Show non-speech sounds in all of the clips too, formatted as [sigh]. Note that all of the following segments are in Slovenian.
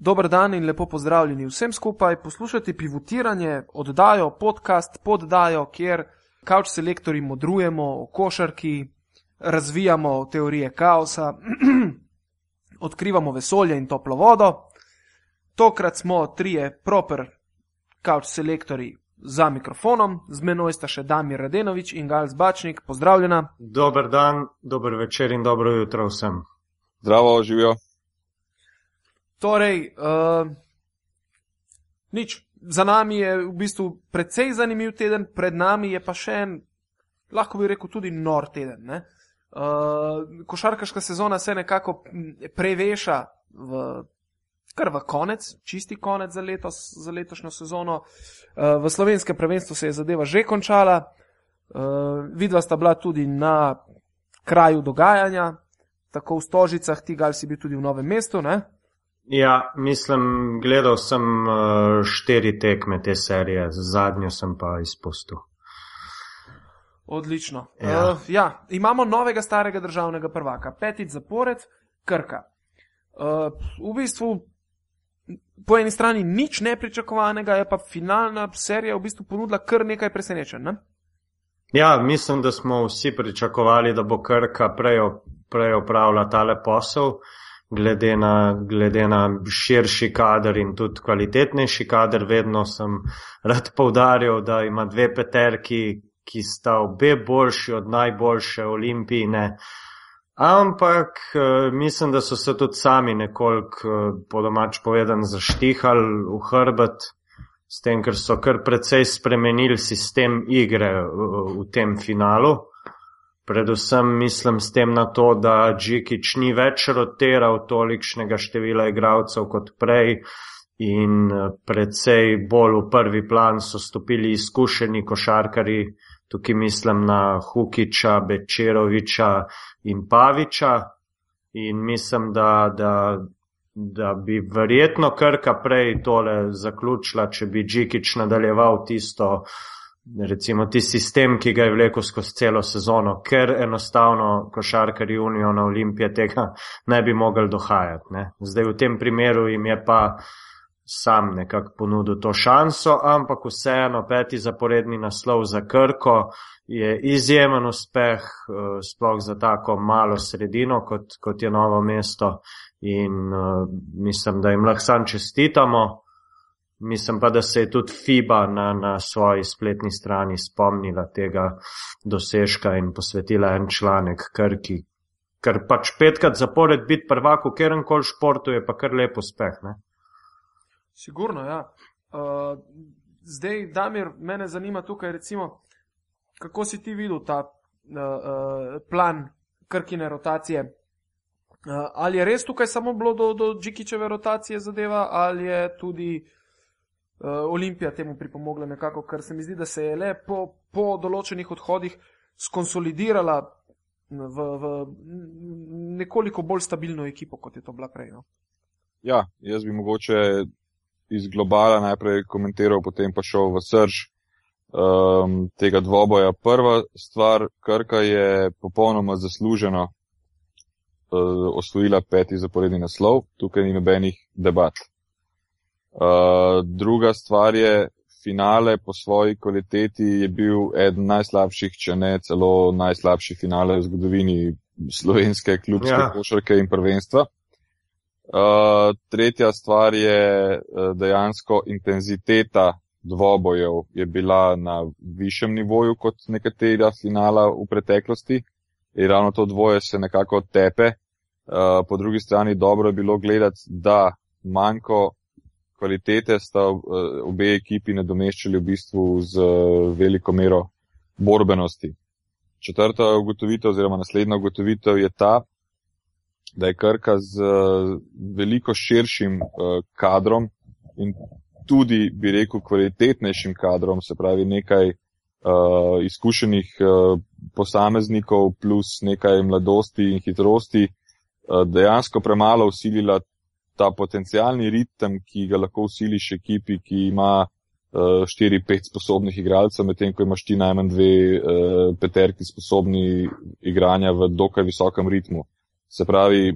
Dober dan in lepo pozdravljeni vsem skupaj. Poslušate pivotiranje, oddajo, podcast, poddajo, kjer kavč selektori modrujemo o košarki, razvijamo teorije kaosa, [clears throat] odkrivamo vesolje in toplo vodo. Tokrat smo trije proper kavč selektori za mikrofonom, z menoj sta še Damir Radenovič in Gal Zbačnik. Pozdravljena. Dober dan, dober večer in dobro jutro vsem. Zdravo, živijo. Torej, uh, nič. Za nami je v bistvu precej zanimiv teden, pred nami je pa še en, lahko bi rekel, tudi nor teden. Uh, košarkaška sezona se nekako preveša v, kar v konec, čisti konec za, letos, za letošnjo sezono. Uh, v slovenskem prvenstvu se je zadeva že končala, vidva sta bila tudi na kraju dogajanja, tako v Stožicah, ti gal si bil tudi v novem mestu. Ne? Ja, mislim, gledal sem uh, štiri tekme te serije, zadnjo sem pa izpustil. Odlično. Ja. Uh, ja, imamo novega starega državnega prvaka, petič zapored, Krka. Uh, v bistvu, po eni strani nič nepričakovanega, je pa finalna serija v bistvu ponudila kar nekaj presenečenj. Ne? Ja, mislim, da smo vsi pričakovali, da bo Krka prej, prej opravila tale posel, glede na, glede na širši kader in tudi kvalitetnejši kader. Vedno sem rad povdarjal, da ima dve peterki, ki sta obe boljši od najboljše olimpijine. Ampak mislim, da so se tudi sami nekoliko, po domač povedan, zaštihali v hrbet, s tem, ker so kar precej spremenili sistem igre v, v tem finalu. Predvsem mislim s tem na to, da Džikič ni več rotiral tolikšnega števila igralcev kot prej in precej bolj v prvi plan so stopili izkušeni košarkari, tukaj mislim na Hukiča, Bečeroviča in Paviča in mislim, da, da, da bi verjetno Krka prej tole zaključila, če bi Džikič nadaljeval tisto, recimo ti sistem, ki ga je vlekel skozi celo sezono, ker enostavno košarkari Unijo na Olimpije tega ne bi mogli dohajati. Ne. Zdaj v tem primeru jim je pa sam nekako ponudil to šanso, ampak vseeno peti zaporedni naslov za Krko je izjemen uspeh, sploh za tako malo sredino, kot, kot je novo mesto in uh, mislim, da jim lahko sam čestitamo. Mislim pa, da se je tudi FIBA na, na svoji spletni strani spomnila tega dosežka in posvetila en članek Krki. Ker pač petkrat zapored biti prvak v kjerem koli športu je pa kar lep uspeh. Ne? Sigurno, ja. Uh, zdaj, Damir, mene zanima tukaj, recimo, kako si ti videl ta uh, uh, plan krkine rotacije. Uh, ali je res tukaj samo bilo do, do Džikičeve rotacije zadeva, ali je tudi uh, Olimpija temu pripomogla nekako, ker se mi zdi, da se je le po, po določenih odhodih skonsolidirala v, v nekoliko bolj stabilno ekipo, kot je to bila prej. No? Ja, jaz bi mogoče iz globala najprej komentiral, potem pa šel v srž um, tega dvoboja. Prva stvar, Krka je popolnoma zasluženo uh, osvojila peti zaporedni naslov, tukaj ni nobenih debat. Uh, druga stvar je, finale po svoji kvaliteti je bil eden najslabših, če ne celo najslabši finale v zgodovini slovenske klubske ja. košarke in prvenstva. Uh, tretja stvar je uh, dejansko intenziteta dvobojev je bila na višjem nivoju kot nekatera finala v preteklosti in ravno to dvoje se nekako tepe. Uh, po drugi strani dobro je bilo gledati, da manjko kvalitete sta uh, obe ekipi nadomeščali v bistvu z uh, veliko mero borbenosti. Četrta ugotovitev oziroma naslednja ugotovitev je ta, da je Krka z veliko širšim kadrom in tudi, bi rekel, kvalitetnejšim kadrom, se pravi nekaj uh, izkušenih uh, posameznikov plus nekaj mladosti in hitrosti, uh, dejansko premalo usilila ta potencijalni ritem, ki ga lahko usiliš ekipi, ki ima uh, 4-5 sposobnih igralcev, medtem ko imaš ti najmanj dve uh, peterki sposobni igranja v dokaj visokem ritmu. Se pravi,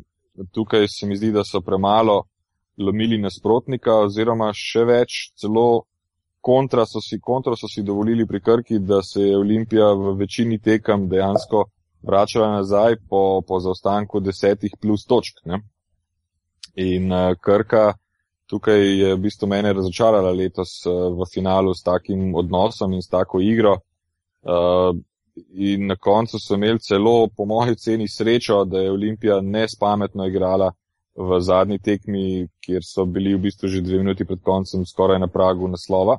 tukaj se mi zdi, da so premalo lomili nasprotnika, oziroma še več, celo kontra so si, kontra so si dovolili pri Krki, da se je Olimpija v večini tekem dejansko vračala nazaj po, po zaostanku desetih plus točk. Ne? In uh, Krka tukaj je v bistvu mene razočarala letos uh, v finalu s takim odnosom in s tako igro. Uh, in na koncu so imeli celo, po moji ceni, srečo, da je Olimpija nespametno igrala v zadnji tekmi, kjer so bili v bistvu že dve minuti pred koncem skoraj na pragu naslova.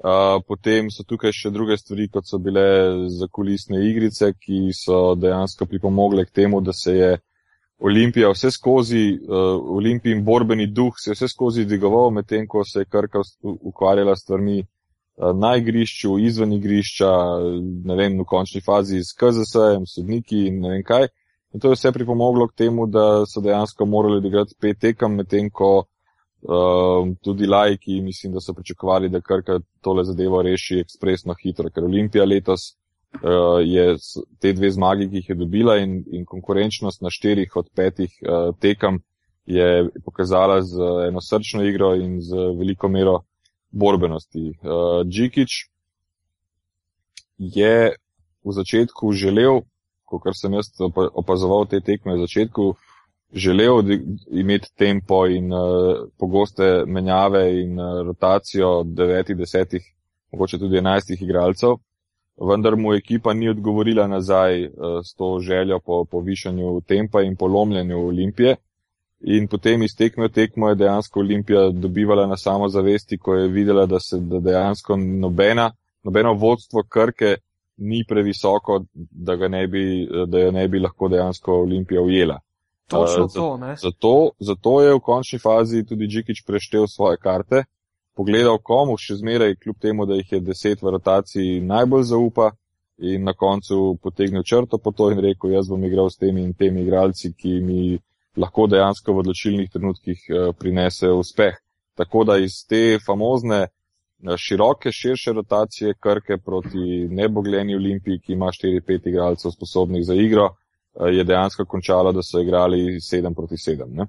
Uh, potem so tukaj še druge stvari, kot so bile zakulisne igrice, ki so dejansko pripomogle k temu, da se je Olimpija vse skozi, uh, Olimpijin borbeni duh se je vse skozi dvigoval, medtem ko se je Krka ukvarjala s stvarmi uh, na igrišču, izven igrišča, ne vem, v končni fazi s KZS-em, sodniki in ne vem kaj. In to je vse pripomoglo k temu, da so dejansko morali odigrati pet tekem, medtem ko uh, tudi lajki, mislim, da so pričakovali, da Krka tole zadevo reši ekspresno hitro, ker Olimpija letos uh, je te dve zmagi, ki jih je dobila in, in konkurenčnost na štirih od petih uh, tekem je pokazala z eno srčno igro in z veliko mero borbenosti. Uh, Džikič je v začetku želel, kot sem jaz opazoval te tekme v začetku, želel imeti tempo in uh, pogoste menjave in uh, rotacijo devetih, desetih, mogoče tudi enajstih igralcev, vendar mu ekipa ni odgovorila nazaj uh, s to željo po povišanju tempa in polomljenju Olimpije. In potem iz tekme v tekmo je dejansko Olimpija dobivala na samozavesti, ko je videla, da se da dejansko nobena, nobeno vodstvo Krke ni previsoko, da, ne bi, da jo ne bi lahko dejansko Olimpija ujela. Točno uh, to, ne? Zato, zato je v končni fazi tudi Džikič preštel svoje karte, pogledal komu še zmeraj, kljub temu, da jih je deset v rotaciji, najbolj zaupa in na koncu potegnil črto po to in rekel, jaz bom igral s temi in temi igralci, ki mi lahko dejansko v odločilnih trenutkih uh, prinesejo uspeh. Tako da iz te famozne široke, širše rotacije Krke proti nebogljeni Olimpiji, ki ima 4-5 igralcev sposobnih za igro, Eh, je dejansko končalo, da so igrali 7 proti 7, ne?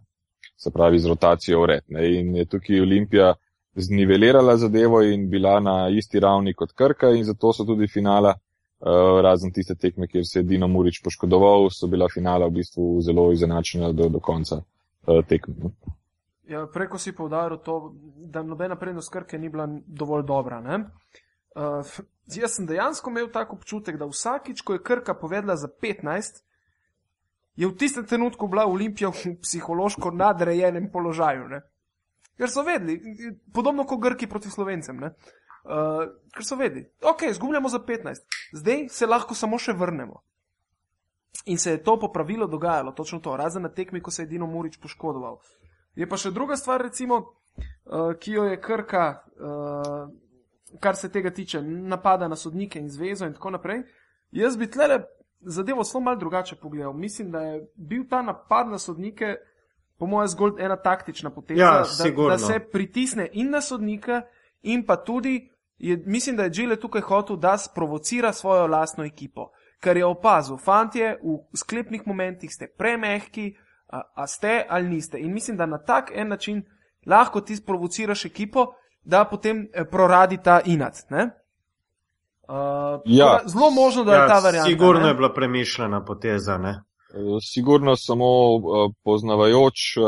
se pravi z rotacijo v red. Ne? In je tukaj Olimpija znivelirala zadevo in bila na isti ravni kot Krka in zato so tudi finala, uh, razen tiste tekme, kjer se je Dino Murič poškodoval, so bila finala v bistvu zelo izenačena do, do konca uh, tekme. Ne? Ja, preko si povdaril to, da nobena prednost Krke ni bila dovolj dobra. Uh, jaz sem dejansko imel tako občutek, da vsakič, ko je Krka povedala za 15, je v tistem trenutku bila Olimpija v psihološko nadrejenem položaju. Ne? Ker so vedeli, podobno kot Grki proti Slovencem, uh, ker so vedeli, ok, zgubljamo za 15, zdaj se lahko samo še vrnemo. In se je to po pravilu dogajalo, točno to, razen na tekmi, ko se je Dino Murič poškodoval. Je pa še druga stvar, recimo, uh, ki jo je Krka, uh, kar se tega tiče, napada na sodnike in zvezo in tako naprej. Jaz bi tlele zadevo zelo malo drugače pogledal. Mislim, da je bil ta napad na sodnike, po mojem, zgolj ena taktična poteza, ja, da, da se pritisne in na sodnika, in pa tudi, je, mislim, da je Džile tukaj hotel, da sprovocira svojo lastno ekipo. Ker je opazil, fantje, v sklepnih momentih ste premehki, a, a ste ali niste. In mislim, da na tak en način lahko ti sprovociraš ekipo, da potem eh, proradi ta inat. Ne? Uh, ja. Zelo možno, da je ja, ta varianta. Sigurno ne? je bila premišljena poteza. Ne? Uh, sigurno samo uh, poznavajoč uh,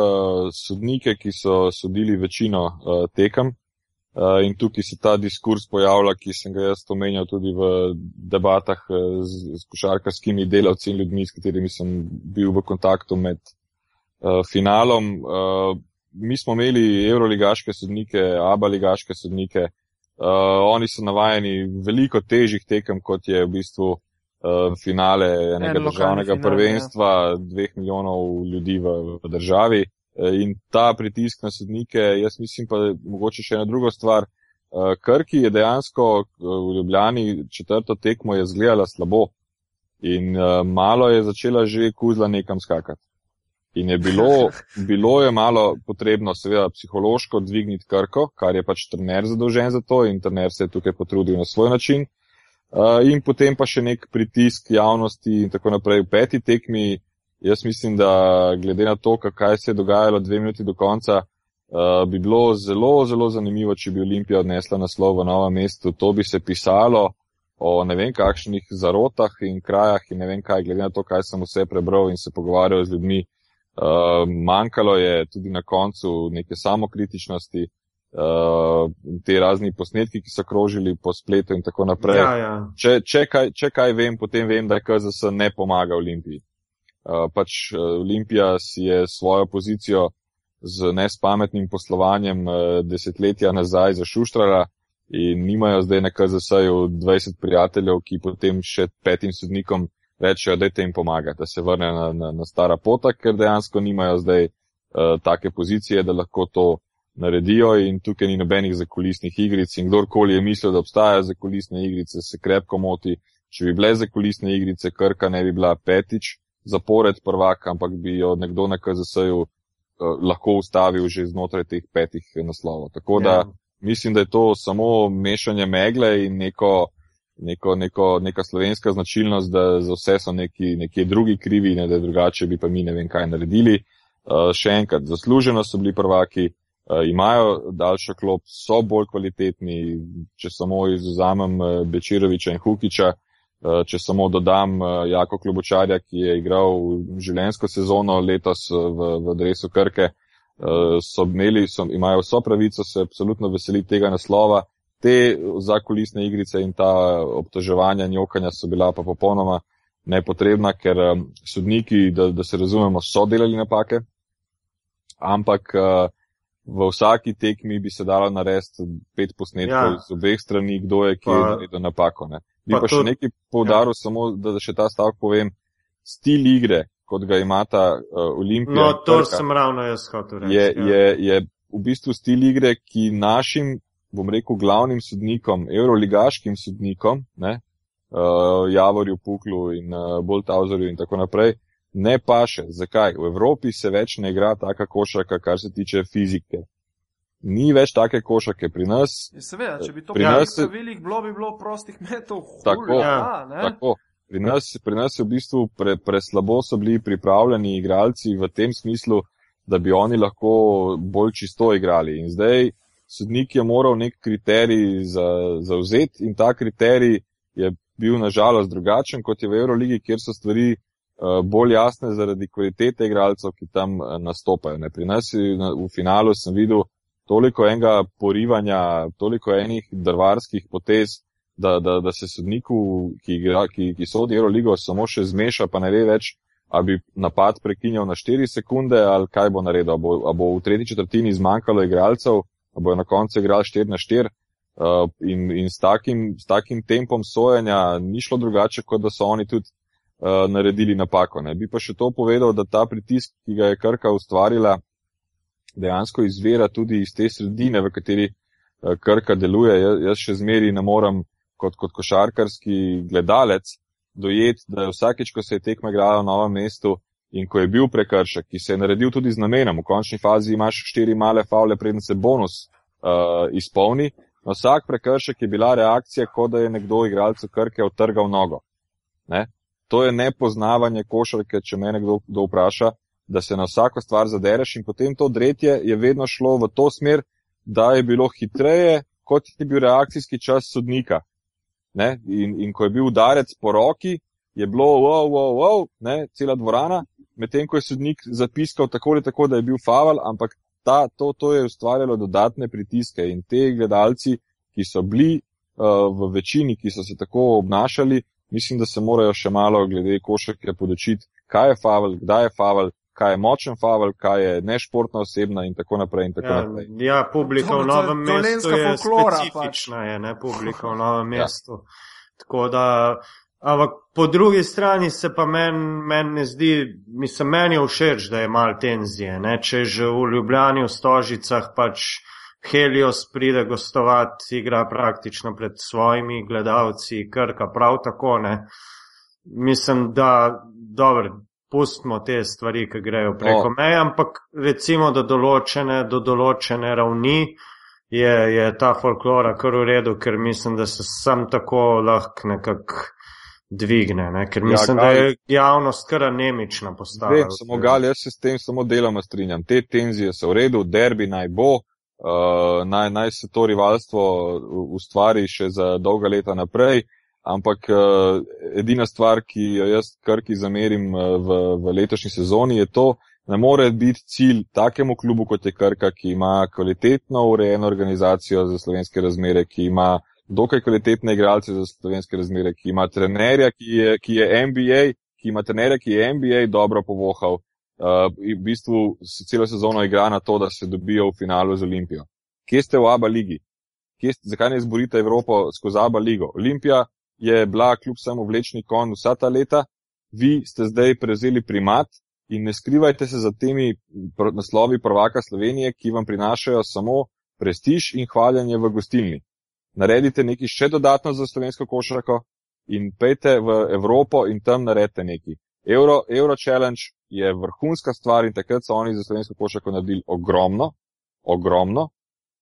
sodnike, ki so sodili večino tekem. In tukaj se ta diskurs pojavlja, ki sem ga jaz omenjal tudi v debatah z, z košarkarskimi delavci in ljudmi, s katerimi sem bil v kontaktu med uh, finalom. Uh, mi smo imeli euroligaške sodnike, abaligaške sodnike, Uh, oni so navajeni veliko težjih tekem, kot je v bistvu uh, finale enega en državnega finale, prvenstva, ja. dveh milijonov ljudi v, v državi. Uh, in ta pritisk na sodnike, jaz mislim pa mogoče še ena druga stvar. Uh, Krki je dejansko v Ljubljani četrto tekmo je zgledala slabo in malo je začela že kuzla nekam skakati. In je bilo, [laughs] bilo je malo potrebno, seveda, psihološko dvigniti krko, kar je pač trener zadolžen za to in trener se je tukaj potrudil na svoj način. Uh, in potem pa še nek pritisk javnosti in tako naprej v peti tekmi. Jaz mislim, da glede na to, kaj se je dogajalo dve minuti do konca, Uh, bi bilo zelo, zelo zanimivo, če bi Olimpija odnesla naslov v novem mestu. To bi se pisalo o ne vem kakšnih zarotah in krajah in ne vem kaj, glede na to, kaj sem vse prebral in se pogovarjal z ljudmi. Uh, manjkalo je tudi na koncu neke samokritičnosti, uh, te razni posnetki, ki so krožili po spletu in tako naprej. Ja, ja. Če, če, kaj, če kaj vem, potem vem, da KZS ne pomaga Olimpiji. Uh, pač uh, Olimpija si je svojo pozicijo z nespametnim poslovanjem uh, desetletja nazaj zašuštrala in nimajo zdaj na KZS-ju 20 prijateljev, ki potem še petim sodnikom rečejo, da jim pomaga, da se vrnejo na, na, na stara pota, ker dejansko nimajo zdaj uh, take pozicije, da lahko to naredijo in tukaj ni nobenih zakulisnih igric in kdorkoli je mislil, da obstajajo zakulisne igrice, se krepko moti. Če bi bile zakulisne igrice, Krka ne bi bila petič zapored prvak, ampak bi jo nekdo na KZS-ju uh, lahko ustavil že znotraj teh petih naslovov. Tako da Ja. mislim, da je to samo mešanje megle in neko, neko, neko, neka slovenska značilnost, da za vse so neki, neki drugi krivi, ne da drugače bi pa mi ne vem kaj naredili. Uh, še enkrat, zasluženo so bili prvaki, uh, imajo daljšo klop, so bolj kvalitetni, če samo izuzamem uh, Bečiroviča in Hukiča, uh, če samo dodam Jako Klubočarja, ki je igral življensko sezono letos v, v dresu Krke, so imeli, so, imajo vso pravico se absolutno veseliti tega naslova. Te zakulisne igrice in ta obtoževanja, njokanja so bila pa popolnoma nepotrebna, ker sodniki, da, da se razumemo, so delali napake, ampak uh, v vsaki tekmi bi se dalo narediti pet posnetkov Ja. z obeh strani, kdo je kje naredil napako. Ne. Bi pa pa, še tudi- nekaj poudaril, ja. samo da še ta stavek povem. Stil igre, kot ga imata uh, Olimpija. No, to Krka, sem ravno jaz hotel reči. je, ja. je, je v bistvu stil igre, ki našim, bom rekel, glavnim sodnikom, evroligaškim sodnikom, ne, uh, Javorju, Puklu in uh, Boltauzerju in tako naprej, ne paše. Zakaj? V Evropi se več ne igra taka košarka, kar se tiče fizike. Ni več take košarke pri nas. Ja, Seveda, če bi to Pri nas pravilih bilo, bi bilo prostih metov. hul, Tako. ja, ne? Tako. Pri nas, pri nas je v bistvu pre, preslabo so bili pripravljeni igralci v tem smislu, da bi oni lahko bolj čisto igrali. In zdaj sodnik je moral nek kriterij za- zauzeti in ta kriterij je bil nažalost drugačen kot je v Euroligi, kjer so stvari bolj jasne zaradi kvalitete igralcev, ki tam eh, nastopajo. Ne. Pri nas v finalu sem videl toliko enega porivanja, toliko enih drvarskih potez, da, da, da se sodniku, ki, igra, ki, ki sodi Euroligo, samo še zmeša, pa ne ve več, a bi napad prekinjal na 4 sekunde ali kaj bo naredil. A bo, a bo v tretji četrtini zmanjkalo igralcev, a bo na koncu igral 4 na 4. Uh, in in s, takim, s takim tempom sojenja ni šlo drugače, kot da so oni tudi uh, naredili napako. Ne. Bi pa še to povedal, da ta pritisk, ki ga je Krka ustvarila, dejansko izvira tudi iz te sredine, v kateri uh, Krka deluje. Jaz, jaz še zmeri ne morem kot, kot košarkarski gledalec dojeti, da je vsakeč, ko se je tekma igrala na novem mestu in ko je bil prekršek, ki se je naredil tudi z namenom, v končni fazi imaš štiri male faule, preden se bonus uh, izpolni. Na vsak prekršek je bila reakcija, kot da je nekdo igralcu Krke otrgal nogo. Ne? To je nepoznavanje košarke, če me nekdo kdo vpraša, da se na vsako stvar zadereš in potem to dretje je vedno šlo v to smer, da je bilo hitreje, kot je bil reakcijski čas sodnika. Ne? In, in ko je bil udarec po roki, je bilo wow, wow, wow, ne, cela dvorana, medtem ko je sodnik zapiskal tako ali tako, da je bil faval, ampak ta, to, to je ustvarjalo dodatne pritiske in te gledalci, ki so bili uh, v večini, ki so se tako obnašali, mislim, da se morajo še malo glede košarke podočiti, kaj je faval, kdaj je faval, kaj je močen faval, kaj je nešportna osebna in tako naprej. In tako Ja, naprej. ja, publika To- v to je novem mestu je folklora, specifična, je, ne, publika v novem [laughs] Ja. mestu. Tako da, ampak po drugi strani se pa meni men ne zdi, mislim, meni je všeč, da je malo tenzije, ne, če že v Ljubljani, v Stožicah pač Helios pride gostovati, igra praktično pred svojimi gledalci, Krka prav tako, ne. Mislim, da, dobro, pustimo te stvari, ki grejo preko No. meje, ampak recimo do določene, do določene ravni je, je ta folklora kar v redu, ker mislim, da se sam tako lahko nekako dvigne, ne? ker mislim, ja, da je javnost kar anemična postala. Samo gal, jaz se s tem samo deloma strinjam. Te tenzije so v redu, derbi naj bo, uh, naj, naj se to rivalstvo ustvari še za dolga leta naprej. Ampak uh, edina stvar, ki jo jaz krki zamerim uh, v, v letošnji sezoni, je to, ne more biti cilj takemu klubu kot je Krka, ki ima kvalitetno urejeno organizacijo za slovenske razmere, ki ima dokaj kvalitetne igralce za slovenske razmere, ki ima trenerja, ki je, ki je NBA, ki ima trenerja, ki je NBA dobro povohal. Uh, v bistvu se celo sezono igra na to, da se dobijo v finalu z Olimpijo. Kje ste v ABA ligi? Ste, zakaj ne izborite Evropo skozi ABA ligo? Olimpija je bila kljub samo vlečni kon vsa ta leta, vi ste zdaj prevzeli primat in ne skrivajte se za temi naslovi prvaka Slovenije, ki vam prinašajo samo prestiž in hvaljanje v gostilni naredite nekaj še dodatno za slovensko košarko in pejte v Evropo in tam naredite nekaj. Euro, Euro Challenge je vrhunska stvar in takrat so oni za slovensko košarko naredili ogromno, ogromno,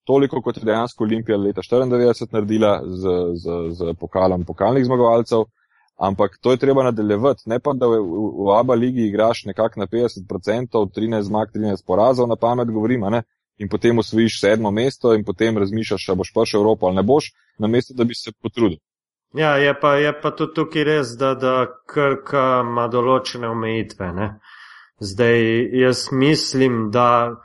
toliko kot je dejansko Olimpija leta 1994 naredila z, z, z pokalom pokalnih zmagovalcev, ampak to je treba nadaljevati, ne pa da v, v, v ABA ligi igraš nekako na 50%, 13 zmag, 13 porazov, na pamet govorim, in potem osvojiš sedmo mesto in potem razmišljaš, če boš prišel v Evropo ali ne boš, namesto da bi se potrudil. Ja, je pa, je pa tudi tukaj res, da, da krka ima določene omejitve. Ne? Zdaj, jaz mislim, da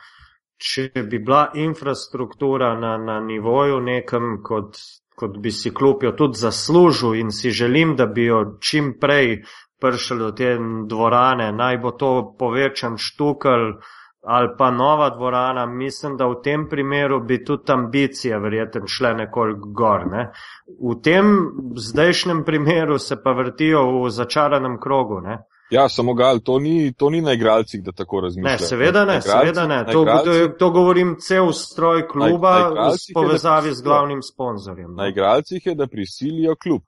če bi bila infrastruktura na, na nivoju nekem, kot, kot bi si jo tudi zaslužil in si želim, da bi jo čim prej prišel do te dvorane, naj bo to povečan štukal, ali pa nova dvorana, mislim, da v tem primeru bi tudi ambicije verjetno šle nekoliko gor. Ne? V tem zdajšnjem primeru se pa vrtijo v začaranem krogu. Ne? Ja, samo gal, to ni, to ni na igralcih, da tako razmišljajo. Ne, seveda ne, igralci, seveda ne. To, to, to govorim cel stroj kluba v povezavi z glavnim sponzorjem. Na igralcih je, da prisilijo klub.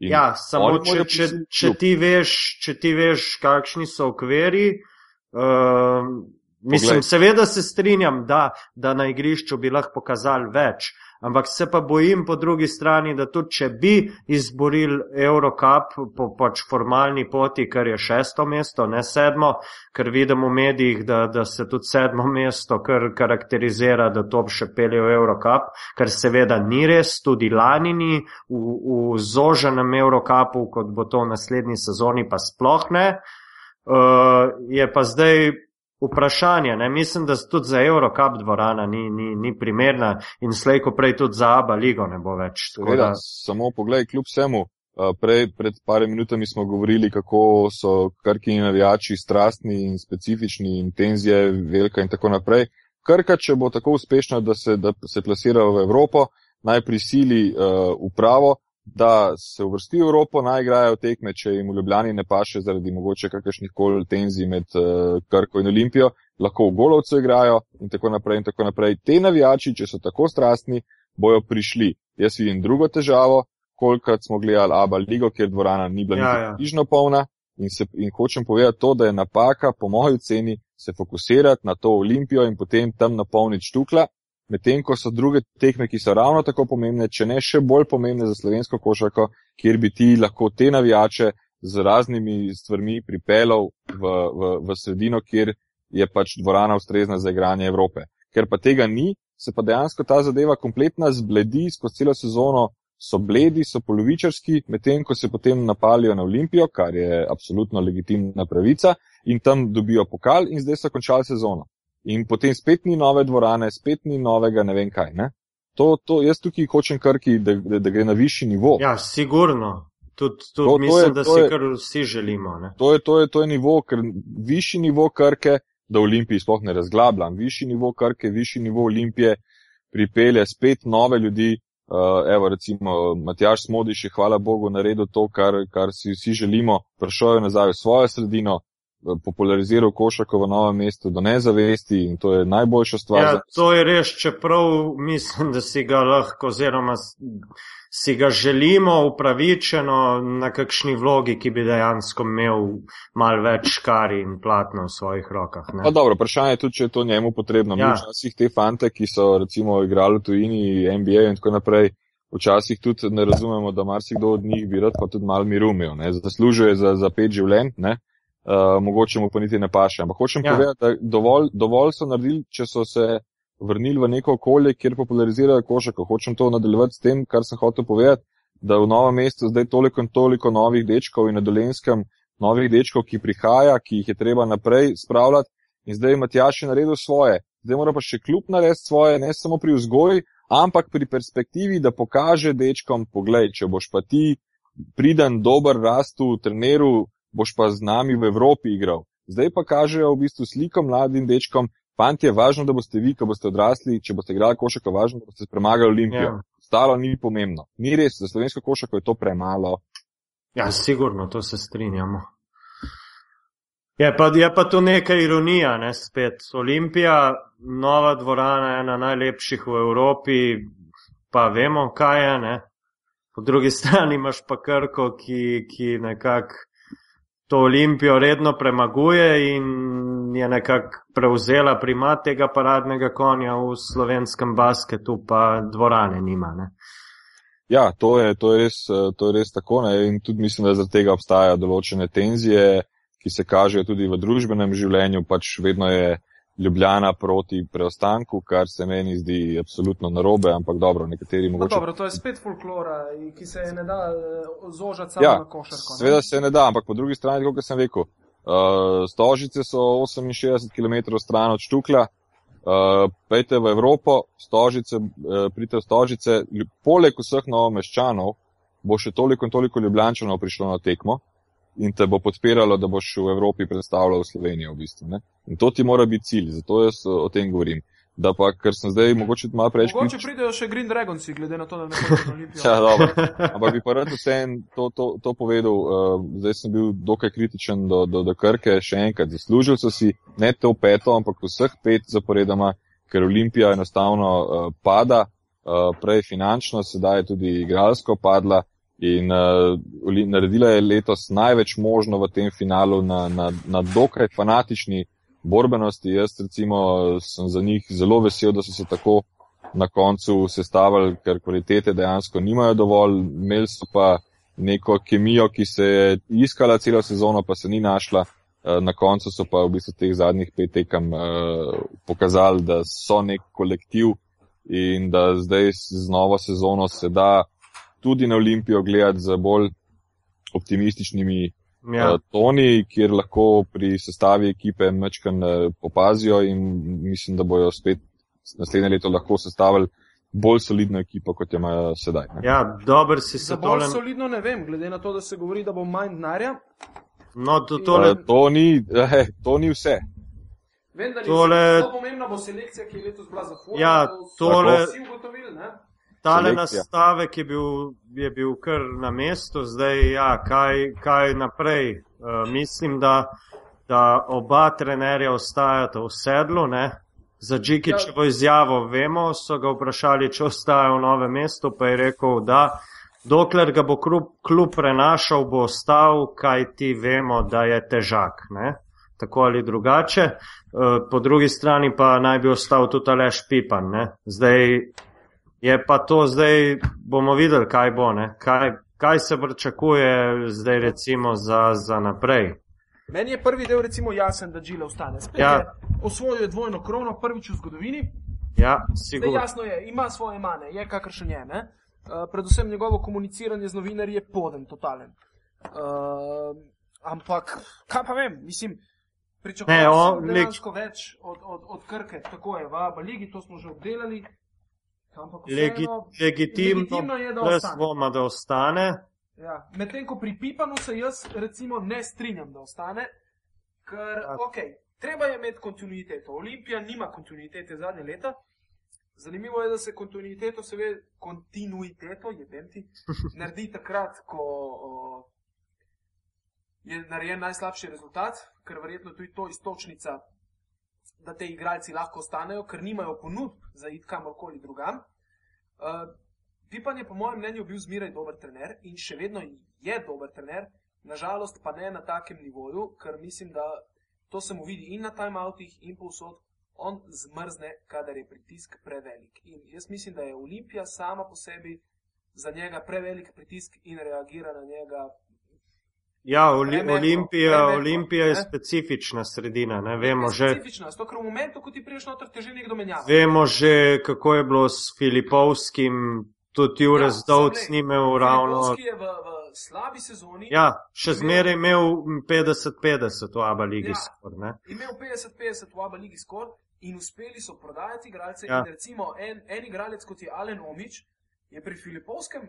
In ja, samo če, če, če, ti veš, če ti veš, kakšni so okveri, uh, Mislim, Poglej. seveda se strinjam, da, da na igrišču bi lahko pokazali več, ampak se pa bojim po drugi strani, da tudi če bi izborili Eurocup po pač formalni poti, kar je šesto mesto, ne sedmo, ker vidim v medijih, da, da se tudi sedmo mesto kar karakterizira, da to še pelje v Eurocup, kar seveda ni res, tudi lani ni v, v zoženem Eurocupu, kot bo to v naslednji sezoni, pa sploh ne. Uh, je pa zdaj vprašanje. Ne? Mislim, da tudi za Eurocap dvorana ni, ni, ni primerna in slejko prej tudi za Abba ligo ne bo več. Seveda, da... Samo poglej, kljub vsemu. Prej, pred par minutami smo govorili, kako so krki navijači strastni in specifični, intenzije velika in tako naprej. Krka, če bo tako uspešna, da se, da se plasira v Evropo, naj prisili uh, upravo, da se uvrsti v Evropo, naj igrajo tekme, če jim v Ljubljani ne paše zaradi mogoče kakršnih koli tenzij med uh, Krko in Olimpijo, lahko v Golovcu igrajo in tako naprej in tako naprej. Te navijači, če so tako strastni, bojo prišli. Jaz vidim drugo težavo, kolikrat smo gledali Abba Ligo, kjer dvorana ni bila ja, ja. nižno polna in, se, in hočem povedati to, da je napaka, po moji ceni, se fokusirati na to Olimpijo in potem tam napolniti štukla, medtem ko so druge tekme, ki so ravno tako pomembne, če ne še bolj pomembne za slovensko košarko, kjer bi ti lahko te navijače z raznimi stvarmi pripeljal v, v, v sredino, kjer je pač dvorana ustrezna za igranje Evrope. Ker pa tega ni, se pa dejansko ta zadeva kompletna zbledi skozi celo sezono, so bledi, so polovičarski, medtem ko se potem napalijo na Olimpijo, kar je absolutno legitimna pravica, in tam dobijo pokal in zdaj so končali sezono in potem spet ni nove dvorane, spet ni novega ne vem kaj. Ne? To, to jaz tukaj hočem krki, da, da, da gre na višji nivo. Ja, sigurno. Tudi tud to, mislim, to je, da si je, kar vsi želimo. To je, to, je, to je nivo, ker višji nivo krke, da Olimpiji sploh ne razglabljam, višji nivo krke, višji nivo Olimpije pripelje spet nove ljudi. Uh, evo, recimo, Matjaš Smodiš je, hvala Bogu, naredil to, kar, kar si vsi želimo, prišel je nazaj v svojo sredino, populariziral košarko v novem mestu do nezavesti in to je najboljša stvar. Ja, to je res, čeprav mislim, da si ga lahko oziroma si ga želimo upravičeno na kakšni vlogi, ki bi dejansko imel mal več škari in platno v svojih rokah. Pa dobro, vprašanje je tudi, če je to njemu potrebno. Ja. Mi včasih te fante, ki so recimo igrali v tujini, NBA in tako naprej, včasih tudi ne razumemo, da marsikdo od njih bi rad pa tudi mal miru imel, ne, zaslužuje za, za pet življenj, ne, uh, mogoče mu pa niti ne paše. Ampak hočem ja. povedati, da dovolj, dovolj so naredili, če so se vrnili v neko okolje, kjer popularizirajo košarko. Hočem to nadaljevati s tem, kar sem hotel povedati, da v novem mestu zdaj toliko in toliko novih dečkov in na dolenskem novih dečkov, ki prihaja, ki jih je treba naprej spravljati in zdaj Matjaš je naredil svoje. Zdaj mora pa še kljub narediti svoje, ne samo pri vzgoji, ampak pri perspektivi, da pokaže dečkom, poglej, če boš pa ti priden, dober, rastu, treneru, boš pa z nami v Evropi igral. Zdaj pa kažejo v bistvu sliko mladim dečkom, fanti je važno, da boste vi, ko boste odrasli, če boste igrali košarko, važno, da boste premagali Olimpijo. Yeah. Ja. Stalo ni pomembno. Ni res, za slovensko košarko je to premalo. Ja, sigurno, to se strinjamo. Je pa, je pa to neka ironija, ne spet. Olimpija, nova dvorana, ena najlepših v Evropi, pa vemo, kaj je. Ne? Po drugi [laughs] strani imaš pa Krko, ki, ki nekako to Olimpijo redno premaguje in je nekako prevzela primat tega paradnega konja v slovenskem basketu, pa dvorane nima. Ne? Ja, to je, to, je res, to je res tako ne? in tudi mislim, da zaradi tega obstajajo določene tenzije ki se kažejo tudi v družbenem življenju, pač vedno je ljubljena proti preostanku, kar se meni zdi absolutno narobe, ampak dobro, nekateri no, mogoče. Dobro, to je spet folklora, ki se ne da eh, zožati samo ja, na košarko. Seveda se ne da, ampak po drugi strani, kot sem rekel, uh, stožice so 68 km stran od Štukla. Uh, pejte v Evropo, stožice, uh, pridite v stožice, poleg vseh novomeščanov bo še toliko in toliko ljubljančanov prišlo na tekmo in te bo podpiralo, da boš v Evropi predstavljal Slovenijo. V bistvu, ne? in to ti mora biti cilj, zato jaz o tem govorim. Da pa, ker sem zdaj mogoče malo preveč. Mogoče krič... pridejo še Green Dragons, glede na to, da ne bodo na Olimpiji. [laughs] ja, dobro. [laughs] Ampak bi pa rad vsem to, to, to povedal. Uh, zdaj sem bil dokaj kritičen do, do, do Krke, še enkrat. Zaslužil so si ne to peto, ampak vseh pet zaporedama, ker Olimpija enostavno uh, pada, uh, prej finančno, sedaj je tudi igralsko padla. In uh, naredila je letos največ možno v tem finalu na, na, na dokaj fanatični borbenosti. Jaz recimo sem za njih zelo vesel, da so se tako na koncu sestavili, ker kvalitete dejansko nimajo dovolj. Imeli so pa neko kemijo, ki se je iskala celo sezono, pa se ni našla. Uh, na koncu so pa v bistvu teh zadnjih pet tekem uh, pokazali, da so nek kolektiv in da zdaj z novo sezono se da tudi na Olimpijo gledati z bolj optimističnimi ja. uh, toni, kjer lahko pri sestavi ekipe mečkan uh, opazijo in mislim, da bojo spet naslednje leto lahko sestavili bolj solidno ekipo, kot jo imajo sedaj. Ne? Ja, dober si se to. Bolj solidno ne vem, glede na to, da se govori, da bo manj denarja. No, to, tole... uh, to, ni, eh, to ni vse. Vem, da ni tole... vse. To pomembno bo selekcija, ki je letos bila za forum. Ja, tole... Vsi Tale nastavek je bil, je bil kar na mestu, zdaj ja, kaj, kaj naprej. Uh, mislim, da, da oba trenerja ostajata v sedlu. Ne? Za Džikičevo ja. izjavo vemo, so ga vprašali, če ostaja v novem mestu, pa je rekel, da dokler ga bo klub, klub prenašal, bo ostal, kaj ti vemo, da je težak. Ne? Tako ali drugače. Uh, po drugi strani pa naj bi ostal tudi Aleš Pipan. Ne? Zdaj Je pa to zdaj, bomo videli, kaj bo, kaj, kaj se pričakuje zdaj, recimo, za, za naprej. Meni je prvi del, recimo, jasen, da Džile ostane. Spet ja. je osvojil dvojno krono, prvič v zgodovini. Ja, sigurno. Jasno je, ima svoje mane, je kakršen je. Ne? Uh, predvsem njegovo komuniciranje z novinarji je poden, totalen. Uh, ampak, kaj pa vem, mislim, pričakujem nekaj več od, od, od Krke, tako je v Ligi, to smo že obdelali. Legi, legitimno, legitimno je, da brez dvoma, da ostane. Ja. Medtem ko pri Pipanu se jaz recimo ne strinjam, da ostane, ker ja. okay, treba je imeti kontinuiteto. Olimpija nima kontinuitete zadnje leta. Zanimivo je, da se kontinuiteto, seveda, kontinuiteto je benti, [laughs] naredi takrat, ko o, je narejen najslabši rezultat, ker verjetno tudi to istočnica da te igralci lahko ostanejo, ker nimajo ponudb za id kamorkoli drugam. Uh, Pipan je, po mojem mnenju, bil zmeraj dober trener in še vedno je dober trener, nažalost pa ne na takem nivoju, ker mislim, da to se mu vidi in na timeoutih, in povsod. On zmrzne, kadar je pritisk prevelik. In jaz mislim, da je Olimpija sama po sebi za njega prevelik pritisk in reagira na njega. Ja, Oli, Premehko, Olimpija, premehko, Olimpija je ne? specifična sredina. Ne? Vemo, Je že, specifična, zato ker v momentu, ko ti priješ noter, te že nekdo menjava. vemo že, kako je bilo s Filipovskim, tudi Jure Ja, Zdovc ni imel ravno. Filipovski je v, v slabi sezoni Ja, še zmeraj imel 50-50 v Aba ligi Ja. skor. Ne? imel 50-50 v Abu Leigi skor in uspeli so prodajati igralce. Ja. Ja. Recimo en, en igralec, kot je Alen Omič, je pri Filipovskem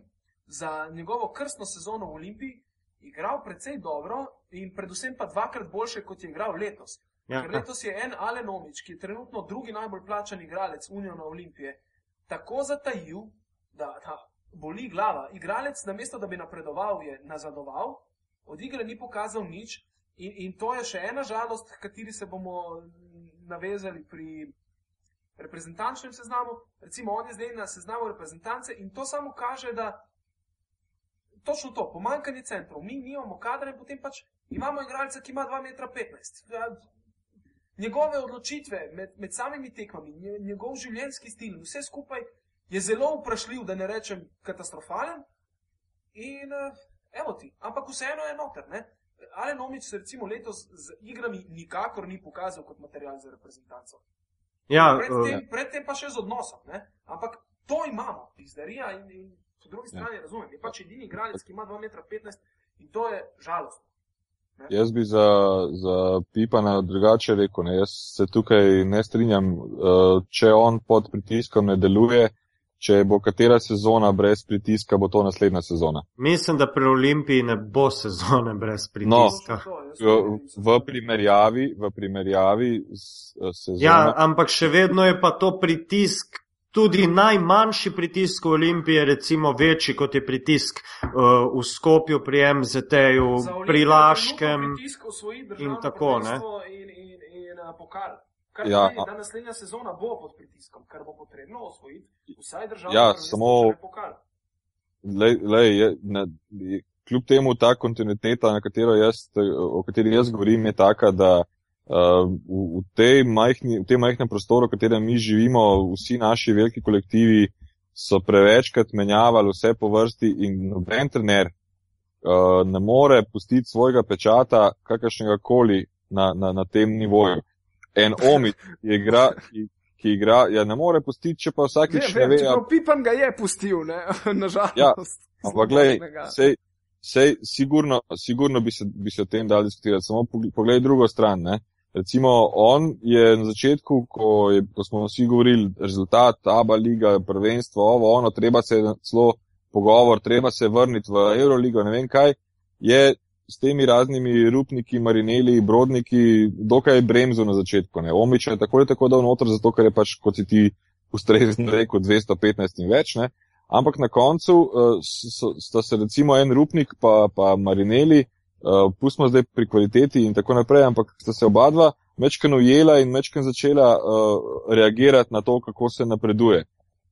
za njegovo krstno sezono v Olimpiji igral precej dobro in predvsem pa dvakrat boljše, kot je igral letos. Ja. Ker letos je en Alen Omič, ki je trenutno drugi najbolj plačan igralec Uniona Olimpije, tako zatajil, da, da boli glava. Igralec, namesto da bi napredoval, je nazadoval, od igre ni pokazal nič. In, in to je še ena žalost, kateri se bomo navezali pri reprezentančnem seznamu. Recimo, on je zdaj na seznamu reprezentance in to samo kaže, da točno to, pomankanje centrov. Mi nimamo kadra in potem pač imamo igralca, ki ima 2,15 m. Ja, Njegove odločitve med, med samimi tekmami, nje- njegov življenjski stil, vse skupaj je zelo vprašljiv, da ne rečem katastrofalen. In eh, evo ti, ampak vseeno je noter. Ne? Alen Omič se recimo letos z igrami nikakor ni pokazal kot material za reprezentanco. Ja, Predtem, uh, predtem pa še z odnosom. Ne? Ampak to imamo, pizdarija in, in po drugi strani ja. razumem. Je pač edini igralec, ki ima 2,15 m in to je žalostno. Jaz bi za, za Pipana drugače rekel, ne, jaz se tukaj ne strinjam, uh, če on pod pritiskom ne deluje, če bo katera sezona brez pritiska, bo to naslednja sezona. mislim, da pri Olimpiji ne bo sezone brez No. pritiska. Jaz V, primerjavi, v primerjavi s uh, sezono. Ja, ampak še vedno je pa to pritisk. Tudi najmanjši pritisk v Olimpiji je recimo večji kot je pritisk uh, v Skopju pri MZT-ju, pri Laškem. državno tako, ne. In, in, in, in pokal. Kar Ja. pomeni, da naslednja sezona bo pod pritiskom, ker bo potrebno osvojiti vsaj državno Ja, samo- pokal. Lej, lej, je, ne, je, kljub temu ta kontinuiteta, na katero jaz, o kateri jaz govorim, je taka, da uh, v, v, tej majhni, v tem majhnem prostoru, v katerem mi živimo, vsi naši veliki kolektivi so prevečkrat menjavali vse po vrsti in noben trener uh, ne more pustiti svojega pečata, kakršnega koli na, na, na tem nivoju. En omit, ki igra, ki, ki igra, ja ne more pustiti, če pa vsakič ne, ne ve. a- Pipan ga je pustil, ne, [laughs] nažalost. Ja, Ampak, gledaj, sej, sej, sigurno, sigurno bi se, bi se o tem dal diskutirati. Samo pogl- poglej drugo stran. Ne? Recimo, on je na začetku, ko, je, ko smo vsi govorili, rezultat, Aba liga, prvenstvo, ovo, ono, treba se celo pogovor, treba se vrniti v Euroligo, ne vem kaj, je s temi raznimi rupniki, marineli, brodniki, dokaj bremzo na začetku. Ne? Omič je tako ali tako dal noter, zato ker je pač, kot si ti ustrezno rekel, 215 in več. Ne? Ampak na koncu uh, so, sta se recimo en rupnik pa, pa marineli, uh, pustimo zdaj pri kvaliteti in tako naprej, ampak sta se oba dva mečken ujela in mečken začela uh, reagirati na to, kako se napreduje.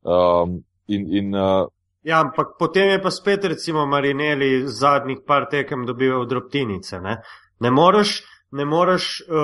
Um, in, in uh, Ja, ampak potem je pa spet recimo Marineli zadnjih par tekem dobival drobtinice. Ne, ne moreš, ne moreš uh,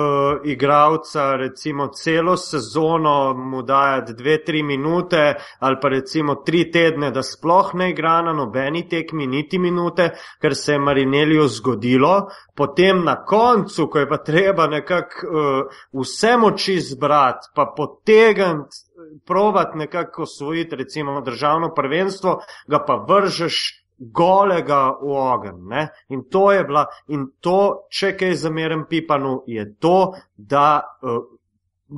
igravca recimo celo sezono mu dajati dve, tri minute ali pa recimo tri tedne, da sploh ne igra na nobeni tekmi niti minute, ker se je Marineliju zgodilo, potem na koncu, ko je pa treba nekako uh, vse moči zbrati, pa potegniti, provat nekako osvojiti recimo državno prvenstvo, ga pa vržeš golega v ogen. Ne? In to je bila, in to, če kaj zamerem Pipanu, je to, da uh,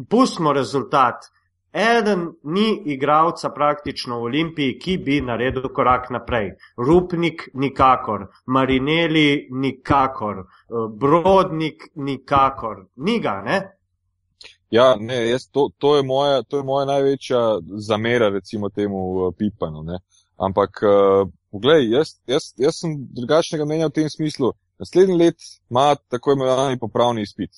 pustimo rezultat. Eden ni igralca praktično v Olimpiji, ki bi naredil korak naprej. Rupnik nikakor, Marineli nikakor, eh, Brodnik nikakor. Ni ga, ne? Ja, ne, jaz, to, to, je moja, to je moja največja zamera, recimo temu uh, Pipanu. Ne. Ampak, poglej, jaz, jaz, jaz sem drugačnega mnenja v tem smislu. Naslednji let ima tako imenovani popravni izpit.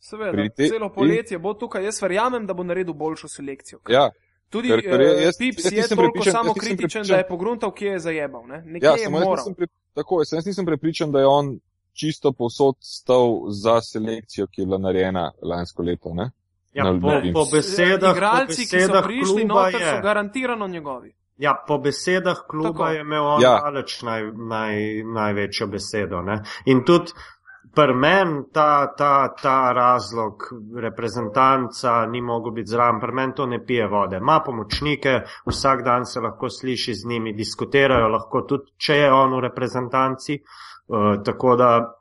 Seveda, te- celo poletje bo tukaj, jaz verjamem, da bo naredil boljšo selekcijo. Ja, Tudi ker- ker je- eh, jaz- Pips jaz je nisem toliko prepričan- jaz samo kritičen, da je pogruntal, kje je zajebal. Ne? Nekje ja je jaz moral. nisem, pri, tako, jaz nisem prepričan, da je on čisto povsod stal za selekcijo, ki je bila narejena lansko leto. Ne? Ja, Na po, po besedah, po Igralci, ki so besedah prišli kluba noter, je. so garantirano njegovi. Ja, po besedah kluba Tako. je imel on Ja. daleč naj, naj, največjo besedo. Ne? In tudi pri meni ta, ta, ta razlog reprezentanca ni mogel biti zraven, pri meni to ne pije vode. Ma pomočnike, vsak dan se lahko sliši z njimi, diskutirajo lahko tudi, če je on v reprezentanci. Uh, tako da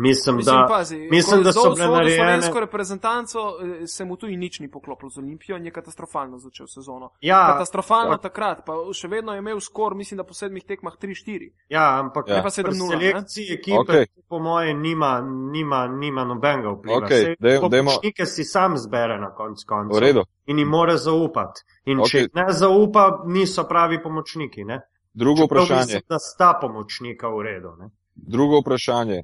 mislim, Mislim, da. pazi, mislim, da so bile narejene- slovensko reprezentanco eh, se mu tu in nič ni poklopilo z Olimpijo in je katastrofalno začel sezono. Ja, Katastrofalno ja. takrat, pa še vedno je imel skor, mislim, da po sedmih tekmah 3-4. Ja, ampak Ja. Pa pri 7:0, ne? selekciji ekipe, Okej. okay. po moje, nima, nima, nima nobenega vpliva. Okej, Saj dajmo- dajmo- Pomočnike si sam zbere na koncu konca in jim mora zaupati. In okay. če ne zaupa, niso pravi pomočniki. Ne? Drugo Čeprav vprašanje. Mislim, da sta pomočnika v redu. Ne? Drugo vprašanje.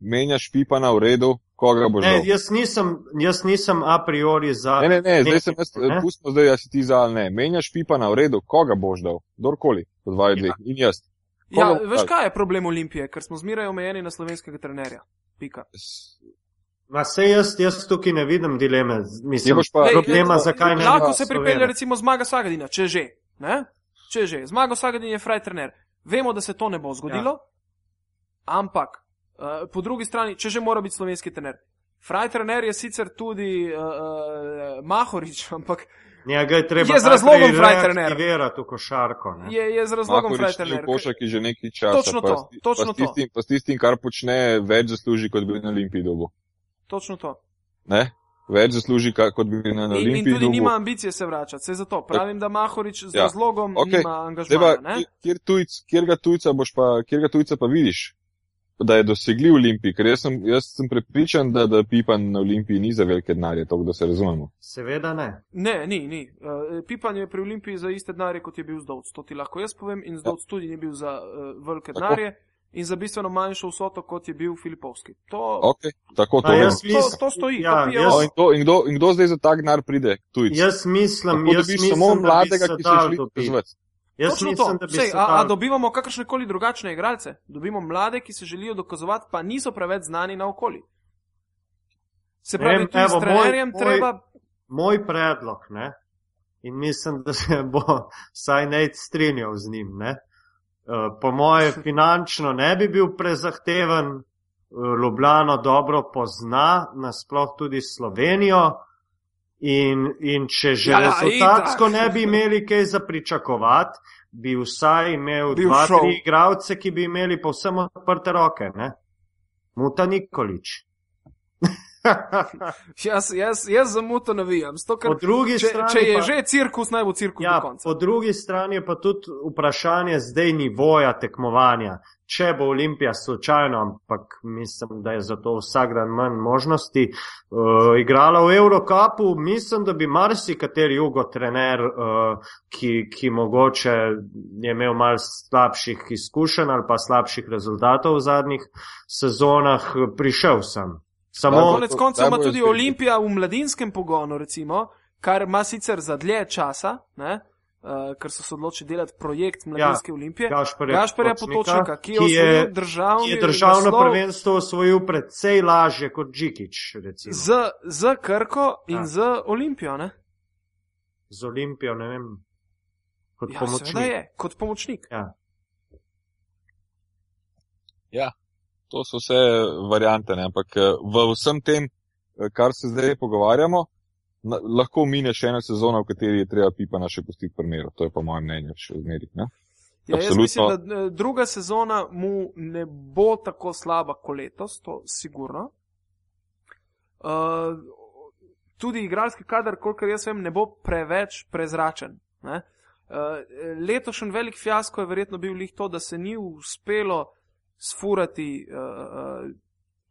Menjaš pipana v redu, koga boš dal? jaz, nisem, jaz nisem a priori za. Ne, ne, ne, zdaj sem jaz, Ne? pustimo zdaj, da si ti za ali ne. Menjaš pipana v redu, koga boš dal? Kdorkoli, od vaju dveh. In jaz. Ja, Koga boš veš kaj je problem Olimpije, ker smo zmeraj omejeni na slovenskega trenerja. Pika. S- Ma se jaz, jaz tukaj ne vidim dileme. Mislim, pa, Lej, problema, eh, zakaj ne Lahko se pripelje recimo zmaga Sagadina, če že. Ne? Če že. Zmaga Sagadin je fraj trener. Vemo, da se to ne bo zgodilo, ja. ampak uh, po drugi strani, če že mora biti slovenski trener. Fraj trener je sicer tudi uh, uh, Mahorič, [laughs] ampak Njega je treba Je z razlogom najprej fraj trener. reaktivirati v košarko. Ne? je, je z razlogom fraj Mahorič ni trener. v košarki že nekaj časa. Točno pa to, ti- točno pa s tistim, Pa s tistim, kar počne, več zasluži, kot bi na Olimpiji dobil. Točno to. Ne? Več zasluži, kot bi na In, in Olimpiji tudi dobil. nima ambicije se vračati. Se zato pravim, da Mahorič z Ja. razlogom Okej. nima pa, angažmaja. ne? kjer- kjer, tujc, kjer, ga tujca boš pa, kjer ga tujca pa vidiš, da je dosegljiv Olimpiji, ker jaz sem, jaz sem prepričan, da, da Pipan na Olimpiji ni za velike denarje, to da se razumemo. Seveda ne. Ne, ni, ni. Uh, Pipan je pri Olimpiji za iste denarje, kot je bil Zdovc. To ti lahko jaz povem. In Zdovc tudi ni bil za uh, velike Tako. denarje in za bistveno manjšo vsoto, kot je bil Filipovski. To, Ok, tako to je. jaz to, mislim- to stoji. ja, to jaz- No, in, kdo, in, kdo, in kdo zdaj za tak denar pride? Tujc. Jaz mislim, dobiš mislim samo da bi mladega, ki se želi dobiti. Jaz Točno mislim, to. da Sej, se a, a dobivamo kakršne koli drugačne igralce? Dobimo mlade, ki se želijo dokazovati, pa niso preveč znani na okoli. Se pravi, Vem, evo, s moj- trenerjem moj- treba. moj predlog, ne? in mislim, da se bo [laughs] vsaj Nate strinjal z njim. Ne? Eh, Po moje [laughs] finančno ne bi bil prezahteven, eh, Ljubljano dobro pozna, nasploh tudi Slovenijo. In, in če že Ja, ja, rezultatsko ne bi imeli kaj za pričakovati, bi vsaj imel Bil dva, šov. tri igralce, ki bi imeli povsem odprte roke. Ne? Muta Nikolič. Jaz, jaz, jaz za muto navijam. Sto, ker, Po drugi če, strani če je pa- že cirkus, naj bo cirkus Ja, do konca. po drugi strani je pa tudi vprašanje zdaj nivoja tekmovanja. Če bo Olimpija slučajno, ampak mislim, da je za to vsak dan manj možnosti, uh, igrala v Eurocupu, mislim, da bi marsikateri jugo trener, uh, ki, ki mogoče je imel mal slabših izkušenj ali pa slabših rezultatov v zadnjih sezonah, eh, prišel sem. Samo, Tako, Konec koncev ima tudi. Olimpija v mladinskem pogonu, recimo, kar ima sicer za dlje časa, ne, uh, ker so se odločili delati projekt Mladinske ja, Olimpije. Gašparja, Gašparja Potočnika, ki je osvojil državni ki je državno naslov prvenstvo osvojil precej lažje kot Džikič, recimo. Z, z, Krko in Ja. z Olimpijo. Ne? z Olimpijo, ne vem, kot Ja, pomočnik. je, kot pomočnik. Ja. To so vse variante, ne? ampak eh, v vsem tem, eh, kar se zdaj pogovarjamo, na, lahko mine še ena sezona, v kateri je treba Pipana še pustiti pri miru. To je po mojem mnenju še zmeri. Ne? Ja, jaz Absolutno. mislim, da eh, druga sezona mu ne bo tako slaba kot letos, to sigurno. Uh, tudi igralski kader, kolikor jaz vem, ne bo preveč prezračen. Ne? Uh, letošen velik fiasko je verjetno bil lih to, da se ni uspelo sfurati, uh, uh,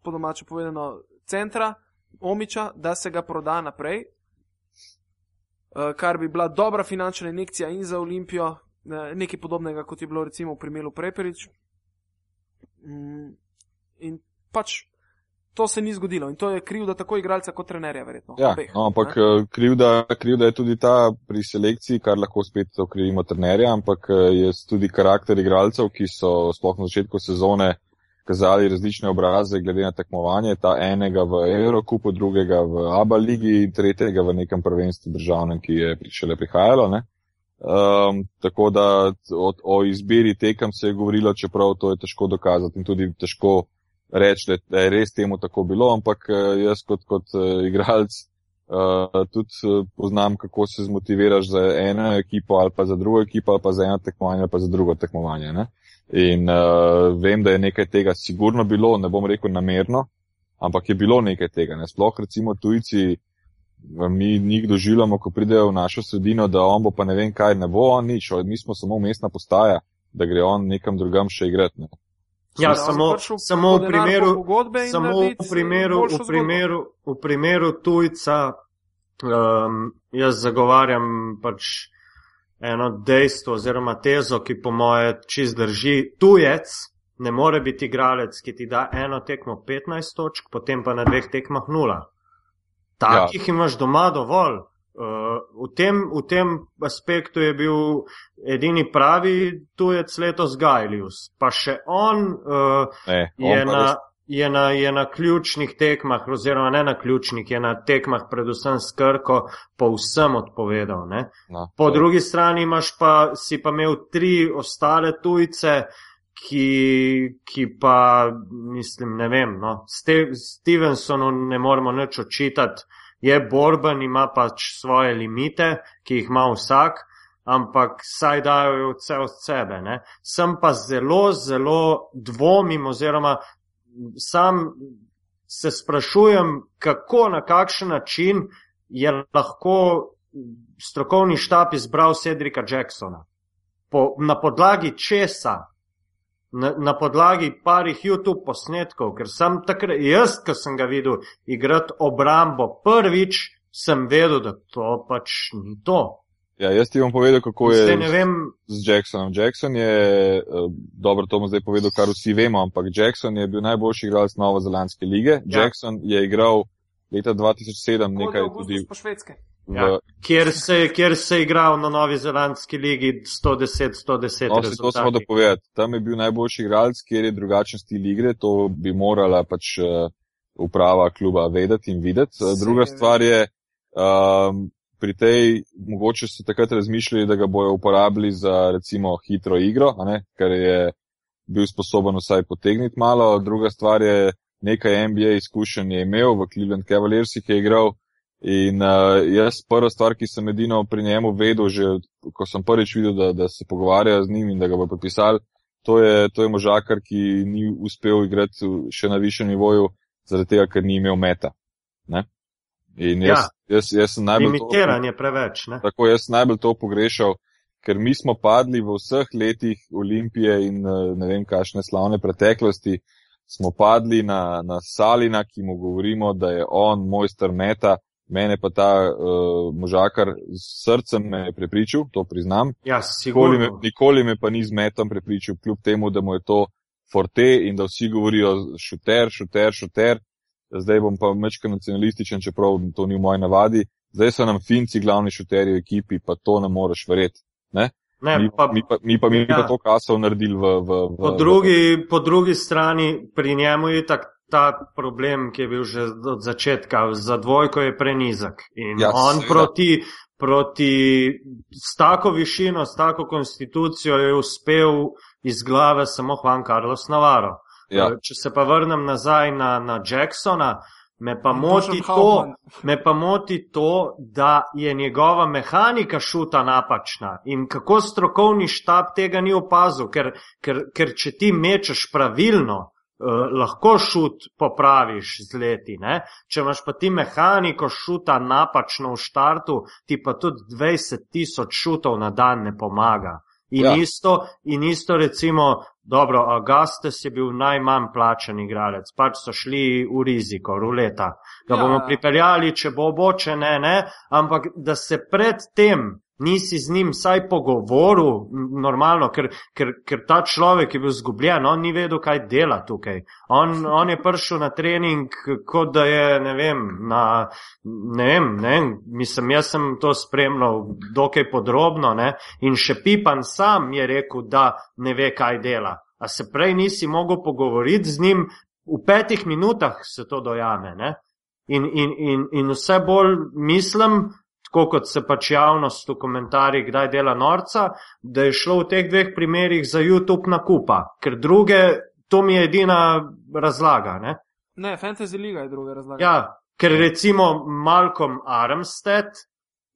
po domače povedano, centra Omiča, da se ga proda naprej, uh, kar bi bila dobra finančna injekcija in za Olimpijo, eh, nekaj podobnega, kot je bilo recimo v primeru Preperič. Mm, In pač to se ni zgodilo in to je krivda tako igralca kot trenerja, verjetno. Ja, obeh, no, ampak ne. eh, krivda, krivda je tudi ta pri selekciji, kar lahko spet okrivimo trenerja, ampak eh, je tudi karakter igralcev, ki so sploh na začetku sezone kazali različne obraze glede na tekmovanje, ta enega v Eurokupu, drugega v ABA ligi in tretjega v nekem prvenstvu državnem, ki je šele prihajalo. Ne? Um, tako da o, o izbiri tekem se je govorilo, čeprav to je težko dokazati in tudi težko reči, da je res temu tako bilo, ampak uh, jaz kot, kot uh, igralec uh, tudi poznam, kako se zmotiviraš za eno ekipo ali pa za drugo ekipo ali pa za eno tekmovanje ali pa za drugo tekmovanje. Ne? In uh, vem, da je nekaj tega sigurno bilo, ne bom rekel namerno, ampak je bilo nekaj tega. Ne? Sploh recimo tujci, mi njih doživljamo, ko pridejo v našo sredino, da on bo pa ne vem kaj, ne bo on nič, mi smo samo mestna postaja, da gre on nekam drugam še igrati. Ne? Ja, samo, samo, v primeru, samo v, primeru, v, primeru, v primeru tujca, um, jaz zagovarjam pač eno dejstvo oziroma tezo, ki po moje čist drži. Tujec ne more biti igralec, ki ti da eno tekmo 15 točk, potem pa na dveh tekmah nula. Takih ja. imaš doma dovolj. Uh, v, tem, v tem aspektu je bil edini pravi tujec letos Gajlius. Pa še on, uh, ne, je, on na, je, na, je na ključnih tekmah, oziroma ne na ključnih, je na tekmah predvsem s Krko povsem odpovedal. No, po drugi strani imaš pa, si pa imel tri ostale tujce, ki, ki pa, mislim, ne vem, no, Stevensonu ne moremo nič očitati je borben, ima pač svoje limite, ki jih ima vsak, ampak saj dajo vse od sebe. Ne? Sem pa zelo, zelo dvomim, oziroma sam se sprašujem, kako na kakšen način je lahko strokovni štab izbral Cedrika Jacksona. Po, na podlagi česa na, na podlagi parih YouTube posnetkov, ker sem takrat, jaz, ki sem ga videl igrati obrambo prvič, sem vedel, da to pač ni to. Ja, jaz ti bom povedal, kako je Zdaj, vem, z Jacksonom. Jackson je, uh, dobro, to bom zdaj povedal, kar vsi vemo, ampak Jackson je bil najboljši igralec Novozelandske lige. Ja. Jackson je igral leta 2007 nekaj tudi. Po švedske. Ja, kjer, se, kjer se je igral na Novi Zelandski ligi 110-110. No, to smo dopovedali. Tam je bil najboljši igralec, kjer je drugačen stil igre. To bi morala pač uh, uprava kluba vedeti in videti. Se... Druga stvar je, um, pri tej, mogoče so takrat razmišljali, da ga bojo uporabili za recimo hitro igro, ker je bil sposoben vsaj potegniti malo. Druga stvar je, nekaj NBA izkušenj je imel v Cleveland Cavaliersih, je igral. In uh, jaz prva stvar, ki sem edino pri njemu vedel, že ko sem prvič videl, da, da se pogovarjajo z njim in da ga bo podpisal, to je, to je možakar, ki ni uspel igrati še na višjem nivoju, zaradi tega, ker ni imel meta. Ne? In jaz, ja, jaz, jaz sem najbolj. Limitiran je preveč. Ne? Tako jaz najbolj to pogrešal, ker mi smo padli v vseh letih Olimpije in ne vem, kakšne slavne preteklosti. Smo padli na, na Salina, ki mu govorimo, da je on mojster meta, Mene pa ta uh, možakar z srcem me je prepričal, to priznam. Ja, nikoli, me, nikoli me pa ni z metom prepričal, kljub temu, da mu je to forte in da vsi govorijo šuter, šuter, šuter. Zdaj bom pa mečka nacionalističen, čeprav to ni v moji navadi. Zdaj so nam finci glavni šuterji v ekipi, pa to ne moreš verjeti. Ne? Ne, mi, pa, mi, pa, mi pa mi ja. pa to kasov naredili v. v, v po, drugi, v... po drugi strani pri njemu je tak ta problem, ki je bil že od začetka, za dvojko je prenizek. In ja, on proti, proti s tako višino, s tako konstitucijo je uspel iz glave samo Juan Carlos Navarro. Ja. Če se pa vrnem nazaj na, na Jacksona, me pa, moti to, me pa moti to, da je njegova mehanika šuta napačna in kako strokovni štab tega ni opazil, ker, ker, ker če ti mečeš pravilno, uh, lahko šut popraviš z leti. Ne? Če imaš pa ti mehaniko šuta napačno v štartu, ti pa tudi 20 tisoč šutov na dan ne pomaga. In, ja. isto, in isto, recimo, dobro, Augustus je bil najmanj plačen igralec, pač so šli v riziko, ruleta. Ga ja. bomo pripeljali, če bo oboče, ne, ne, ampak da se pred tem nisi z njim vsaj pogovoril, normalno, ker, ker, ker ta človek je bil zgubljen, on ni vedel, kaj dela tukaj. On, on je prišel na trening, kot da je, ne vem, na, ne vem, ne vem, mislim, jaz sem to spremljal dokaj podrobno, ne, in še Pipan sam je rekel, da ne ve, kaj dela. A se prej nisi mogel pogovoriti z njim, v petih minutah se to dojame, ne. In, in, in, in vse bolj mislim, tako kot se pač javnost v komentarjih kdaj dela norca, da je šlo v teh dveh primerih za YouTube nakupa, ker druge, to mi je edina razlaga. Ne, Ne, Fantasy Liga je druga razlaga. ja, ker recimo Malcolm Armstead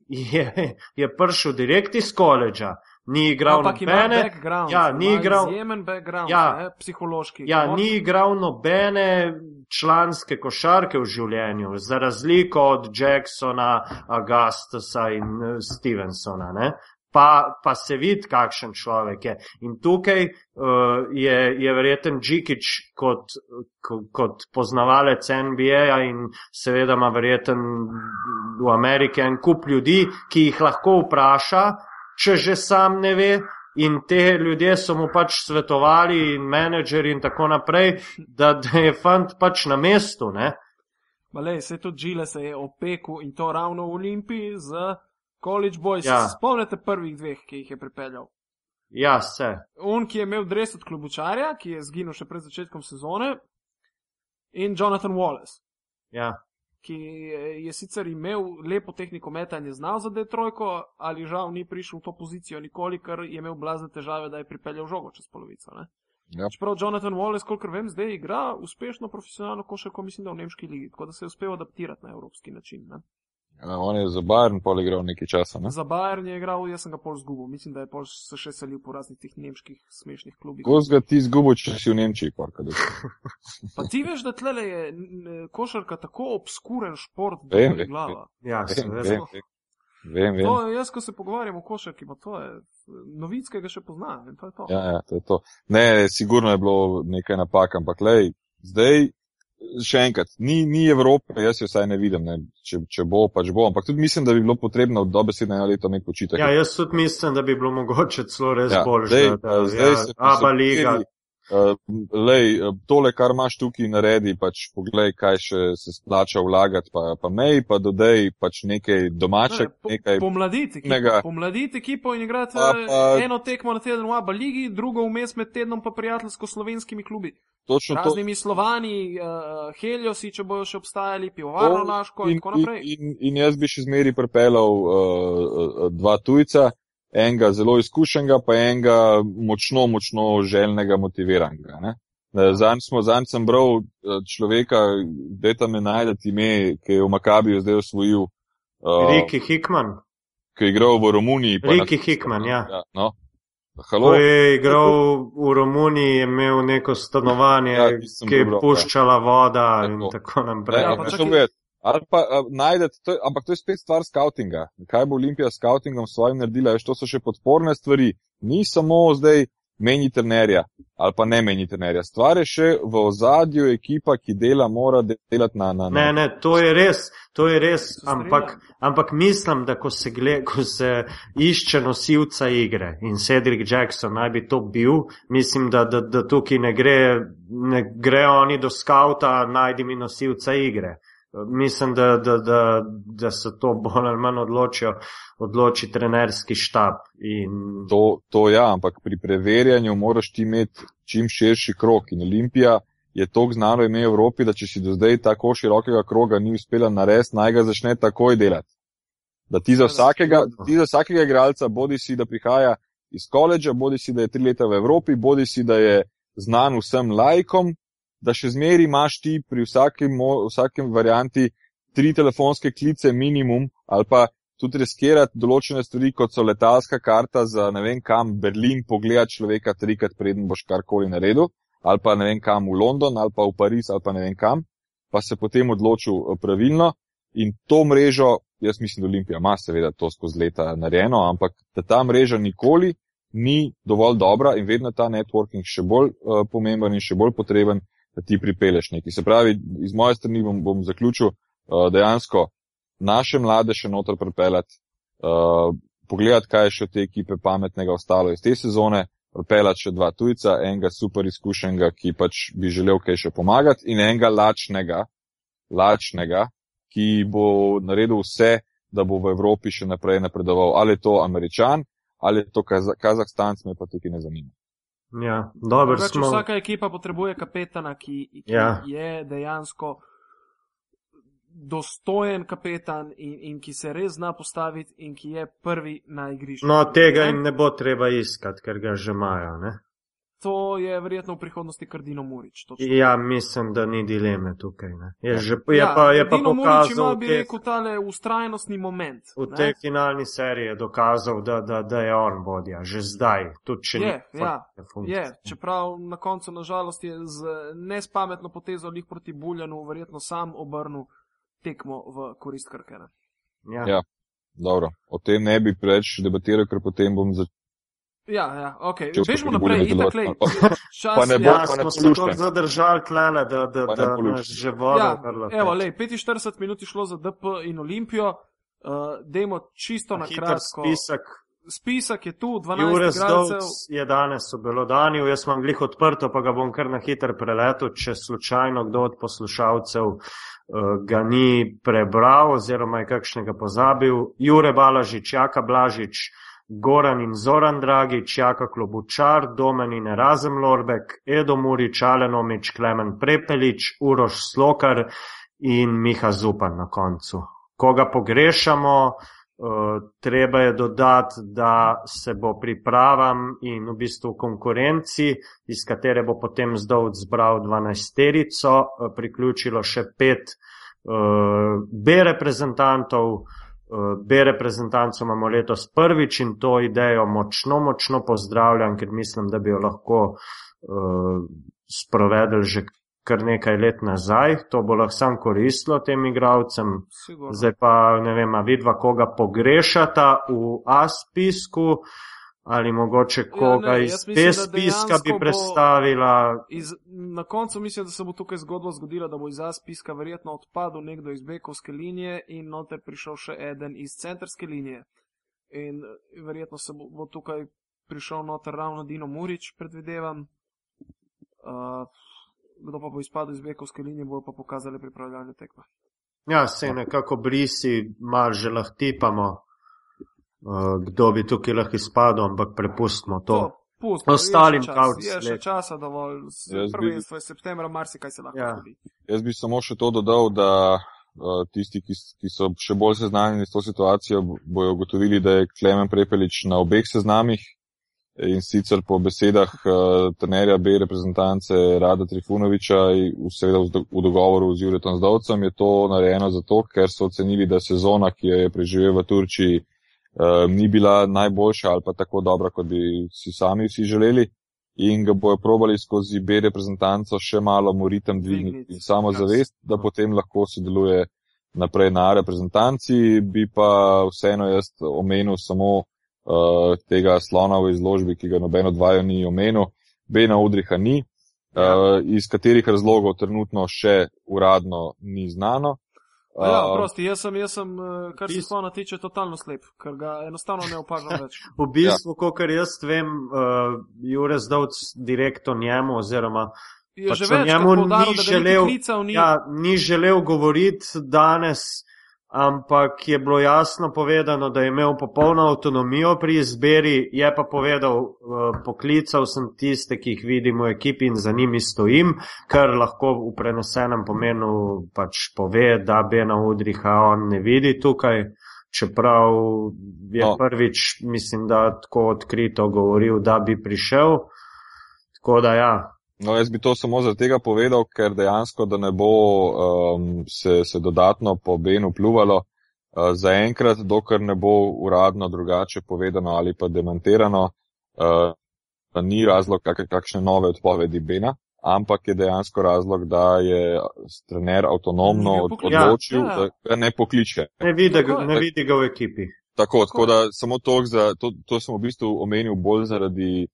je, je prišel direkt iz koledža, ni igral Ampak nobene. ja, ni igral- izjemen background, Ja. ne, psihološki. Ja, Moč- ni igral nobene članske košarke v življenju, za razliko od Jacksona, Augustusa in eh, Stevensona. Ne? Pa, pa se vidi, kakšen človek je. In tukaj uh, je, je verjeten Džikič kot, kot, poznavalec NBA in seveda ima verjeten v Ameriki en kup ljudi, ki jih lahko vpraša, če že sam ne ve. In te ljudje so mu pač svetovali, in menedžeri, in tako naprej, da, da je fant pač na mestu. Malej, se tudi Žile se je opekel in to ravno v Olimpiji z College Boys. Ja. Spomnite prvih dveh, ki jih je pripeljal. Ja, se. On, ki je imel dres od klubučarja, ki je zginil še pred začetkom sezone, in Jonathan Wallace, Ja. Ki je sicer imel lepo tehniko metanja, znal za Detrojko, ali žal ni prišel v to pozicijo nikoli, ker je imel blazne težave, da je pripeljal žogo čez polovico. Ne? Ja. Čeprav Jonathan Wallace, kolikor vem, zdaj igra uspešno profesionalno košarko, mislim, da v nemški ligi, tako da se je uspel adaptirati na evropski način. Ne? Ja, on je za Bayern pol igral nekaj časa. Ne? Za Bayern je igral, jaz sem ga pol zgubil, mislim, da je pol se še selil po raznih teh nemških smešnih klubih. Kako ga ti zgubo, če si v Nemčiji? Porka, da... [laughs] Pa ti veš, da tle je košarka tako obskuren šport, da je glava. Ja, Vem, vem, vem. Vem, vem. To, jaz, ko se pogovarjam o košarki, pa to je novickega še poznam in to je to. Ja, ja, to je to. Ne, sigurno je bilo nekaj napak, ampak lej, zdaj, še enkrat, ni, ni Evrope, jaz jo vsaj ne vidim, ne. Če, če bo, pač bo, ampak tudi mislim, da bi bilo potrebno dobesedno eno leto imeti počitek. Ja, jaz tudi mislim, da bi bilo mogoče celo res Ja, bolj, zdaj, da, da zdaj ja, se Aba liga. potrebni, Uh, lej, uh, tole, kar imaš tukaj, naredi, pač poglej, kaj še se splača vlagati, pa, pa mej, pa dodej pač nekaj domačeg, po, nekaj. pomladiti ekipo, Pomladiti ekipo in igrati Pa- pa, eno tekmo na teden v Aba ligi, drugo vmes med tednom pa prijateljsko slovenskimi klubi. Točno to. Raznimi Slovani, uh, Heliosi, če bojo še obstajali, pivovarno Laško in, in tako naprej. In, in, in jaz bi še zmeri pripeljal uh, uh, dva tujca, enega zelo izkušenega, pa enega močno, močno željnega, motiviranega. Ne? Eh, Zanj smo, zanj sem bral eh, človeka, dajte me najdete ime, ki je v Makabiju zdaj osvojil, uh, Riki Hickman. ki je igral v Romuniji. pa Riki na- Hickman, ja. ja no. Halo, Ko je igral v Romuniji, je imel neko stanovanje, Ja, ki je prebral, puščala voda in Tako. tako naprej. Ja, Ja, Ali pa a, najdete, to, ampak to je spet stvar skautinga. Kaj bo Olimpija s skautingom svojim naredila, veš, to so še podporne stvari. Ni samo zdaj meni trenerja ali pa ne meni trenerja. Stvar je še v ozadju ekipa, ki dela, mora delati na. na, na. Ne, ne, to je res, to je res, ampak, ampak mislim, da ko se, gle, ko se išče nosilca igre in Cedric Jackson naj bi to bil, mislim, da, da, da tukaj ne gre, ne gre oni do skauta, najdi mi nosilca igre. Mislim, da, da, da, da se to bolj ali manj odločijo, odloči trenerski štab. In, To, to ja, ampak pri preverjanju moraš ti imeti čim širši krok. In Olimpija je tako znano ime v Evropi, da če si do zdaj tako širokega kroga ni uspela narediti, naj ga začne takoj delati. Da ti za vsakega, da ti za vsakega igralca, bodi si, da prihaja iz koledža, bodi si, da je tri leta v Evropi, bodi si, da je znan vsem lajkom, da še zmeri imaš ti pri vsakem, vsakem varianti tri telefonske klice minimum ali pa tudi riskirati določene stvari, kot so letalska karta za ne vem kam, Berlin, pogledati človeka trikrat, preden boš karkoli naredil, ali pa ne vem kam v London, ali pa v Pariz, ali pa ne vem kam, pa se potem odločil eh, pravilno. In to mrežo, jaz mislim, da Olimpija ima seveda to skozi leta narejeno, ampak da ta mreža nikoli ni dovolj dobra in vedno ta networking še bolj uh, pomemben in še bolj potreben, da ti pripeleš nekaj. Se pravi, iz moje strani bom, bom zaključil uh, dejansko naše mlade še noter pripeljati, uh, pogledati, kaj je še te ekipe pametnega ostalo iz te sezone, pripeljati še dva tujca, enega super izkušenega, ki pač bi želel kaj še pomagati in enega lačnega, lačnega, ki bo naredil vse, da bo v Evropi še naprej napredoval. Ali je to američan, ali je to Kaz Kazahstanc, me pa tukaj ne zanima. Ja, dobro Drugače, smo. vsaka ekipa potrebuje kapetana, ki, ki Ja. je dejansko dostojen kapetan in, in ki se res zna postaviti in ki je prvi na igrišču. No, tega Ne? jim ne bo treba iskati, ker ga že imajo. Ne? To je verjetno v prihodnosti Kardino Murič. točno. Ja, mislim, da ni dileme tukaj. Ne? Je, že, je, Ja, pa, je pa Dino pokazal bi teh, rekel, tale ustrajnostni moment. v ne. tej finalni seriji, je dokazal, da, da, da je on vodja, že zdaj, tudi če Je, ja. Je, čeprav na koncu, nažalost, je z nespametno potezo lih proti Buljanu verjetno sam obrnil tekmo v korist Krkena. Ja. Ja. Dobro, o tem ne bi preveč debatiral, ker potem bom začel. Ja, ja, ok. Bežimo naprej, itak lej. pa- Čas, [laughs] pa ne bo- ja, Ja, pa ne smo se polušten. tako zadržali tlele, da, da, da nas že voda ja, evo, lej, 45 minut je šlo za DP in Olimpijo. Uh, dajmo čisto na Hiter kratko. spisek. Spisek je tu, 12 Jure igralcev. Zdovc je danes v Belodanju, jaz imam glih odprto, pa ga bom kar na hiter preletel, če slučajno kdo od poslušalcev uh, ga ni prebral oziroma je kakšnega pozabil. Jure Balažič, Jaka Blažič, Goran in Zoran Dragič, Jaka Klobučar, Domen in Erazem Lorbek, Edo Murič, Alenomič, Klemen Prepelič, Uroš Slokar in Miha Zupan na koncu. Koga pogrešamo, Uh, treba je dodati, da se bo pripravam in v bistvu konkurenci, iz katere bo potem zdolj zbral 12-terico, uh, priključilo še pet uh, B reprezentantov. Uh, B reprezentantov imamo letos prvič in to idejo močno, močno pozdravljam, ker mislim, da bi jo lahko uh, sprovedli že kar nekaj let nazaj. To bo lahko sam koristilo tem igravcem. Sigurno. Zdaj pa ne vem, a vidva koga pogrešata v A spisku ali mogoče koga Ja, ne, iz da spiska bi predstavila. Iz, na koncu mislim, da se bo tukaj zgodba zgodila, da bo iz Aspiska verjetno odpadel nekdo iz Bekovske linije in noter prišel še eden iz centrske linije. In eh, verjetno se bo, bo tukaj prišel noter ravno Dino Murič, predvidevam. Uh, kdo pa bo izpadel iz Bekovske linije, bo pa pokazali pripravljalne tekme. Ja, se nekako brisi, mal že lahko tipamo, kdo bi tukaj lahko izpadel, ampak prepustimo to. pustimo, Ostalim pravc je še časa dovolj. Prvenstvo je septembra, marsikaj se lahko Ja. zgodi. Jaz bi samo še to dodal, da uh, tisti, ki, ki so še bolj seznanjeni s to situacijo, bo- bojo ugotovili, da je Klemen Prepelič na obeh seznamih in sicer po besedah uh, trenerja B reprezentance Rada Trifunoviča seveda v, v dogovoru z Juretom Zdovcem je to narejeno zato, ker so ocenili, da sezona, ki jo je preživel v Turčiji, uh, ni bila najboljša ali pa tako dobra, kot bi si sami vsi želeli. In ga bojo probali skozi B reprezentanco še malo moritem dvigniti in samo Ja, zavest, da no. potem lahko sodeluje naprej na reprezentanci. Bi pa vseeno jaz omenil samo uh, tega slona v izložbi, ki ga noben od vaju ni omenil. Bena Udriha ni, Ja. uh, iz katerih razlogov trenutno še uradno ni znano. A Ja, Uh, prosti, jaz sem, jaz sem, eh, kar se Bis- slona tiče, totalno slep, ker ga enostavno ne opažam več. [laughs] V bistvu, ja. kar jaz vem, uh, Jure Zdovc direktno njemu oziroma Je Pač že več njemu ni niti želel- klical, ni, Ja, ni želel govoriti danes, ampak je bilo jasno povedano, da je imel popolno avtonomijo pri izbiri. Je pa povedal, eh, poklical sem tiste, ki jih vidim v ekipi in za njimi stojim, kar lahko v prenesenem pomenu pač pove, da Bena Udriha on ne vidi tukaj. Čeprav je No. prvič, mislim, da tako odkrito govoril, da bi prišel. Tako da ja, No, jaz bi to samo zaradi tega povedal, ker dejansko, da ne bo um, se, se dodatno po Benu pljuvalo, uh, zaenkrat, dokler ne bo uradno drugače povedano ali pa demantirano, uh, pa ni razlog kak, kakšne nove odpovedi Bena, ampak je dejansko razlog, da je trener avtonomno od, poklical. odločil, Ja, ja. da ga ne pokliče. ne vidi, Tako ga, ne vidi ga v ekipi. Tako, tako da samo to, za, to, to sem v bistvu omenil bolj zaradi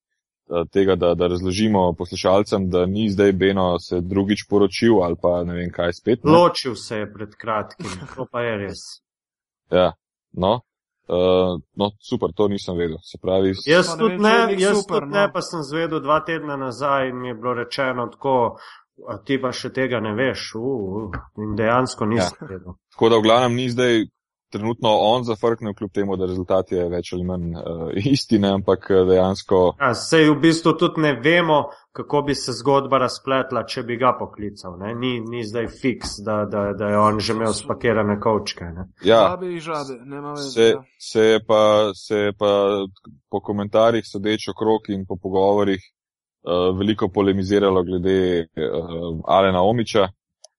tega, da, da razložimo poslušalcem, da ni zdaj Beno se drugič poročil ali pa ne vem kaj spet. Ne? Ločil se je pred kratkim, to pa je res. Ja, no. Uh, no, super, to nisem vedel. Se pravi, Jaz ne tudi ne, nek jaz super, tudi ne, no. pa sem zvedel dva tedna nazaj in mi je bilo rečeno tako, a ti pa še tega ne veš. Uh, uh, in dejansko nisem ja. vedel. tako da v glavnem ni zdaj trenutno on zafrknil, kljub temu, da rezultat je več ali manj uh, istine, ampak eh, dejansko. Ja, sej v bistvu tudi ne vemo, kako bi se zgodba razpletla, če bi ga poklical. Ni, ni zdaj fiks, da, da, da je on že imel spakirane kavčke. Ja, žabe, žabe, se, se, je pa, se je pa po komentarjih sodeč okrog in po pogovorih uh, veliko polemiziralo glede uh, Alena Omiča.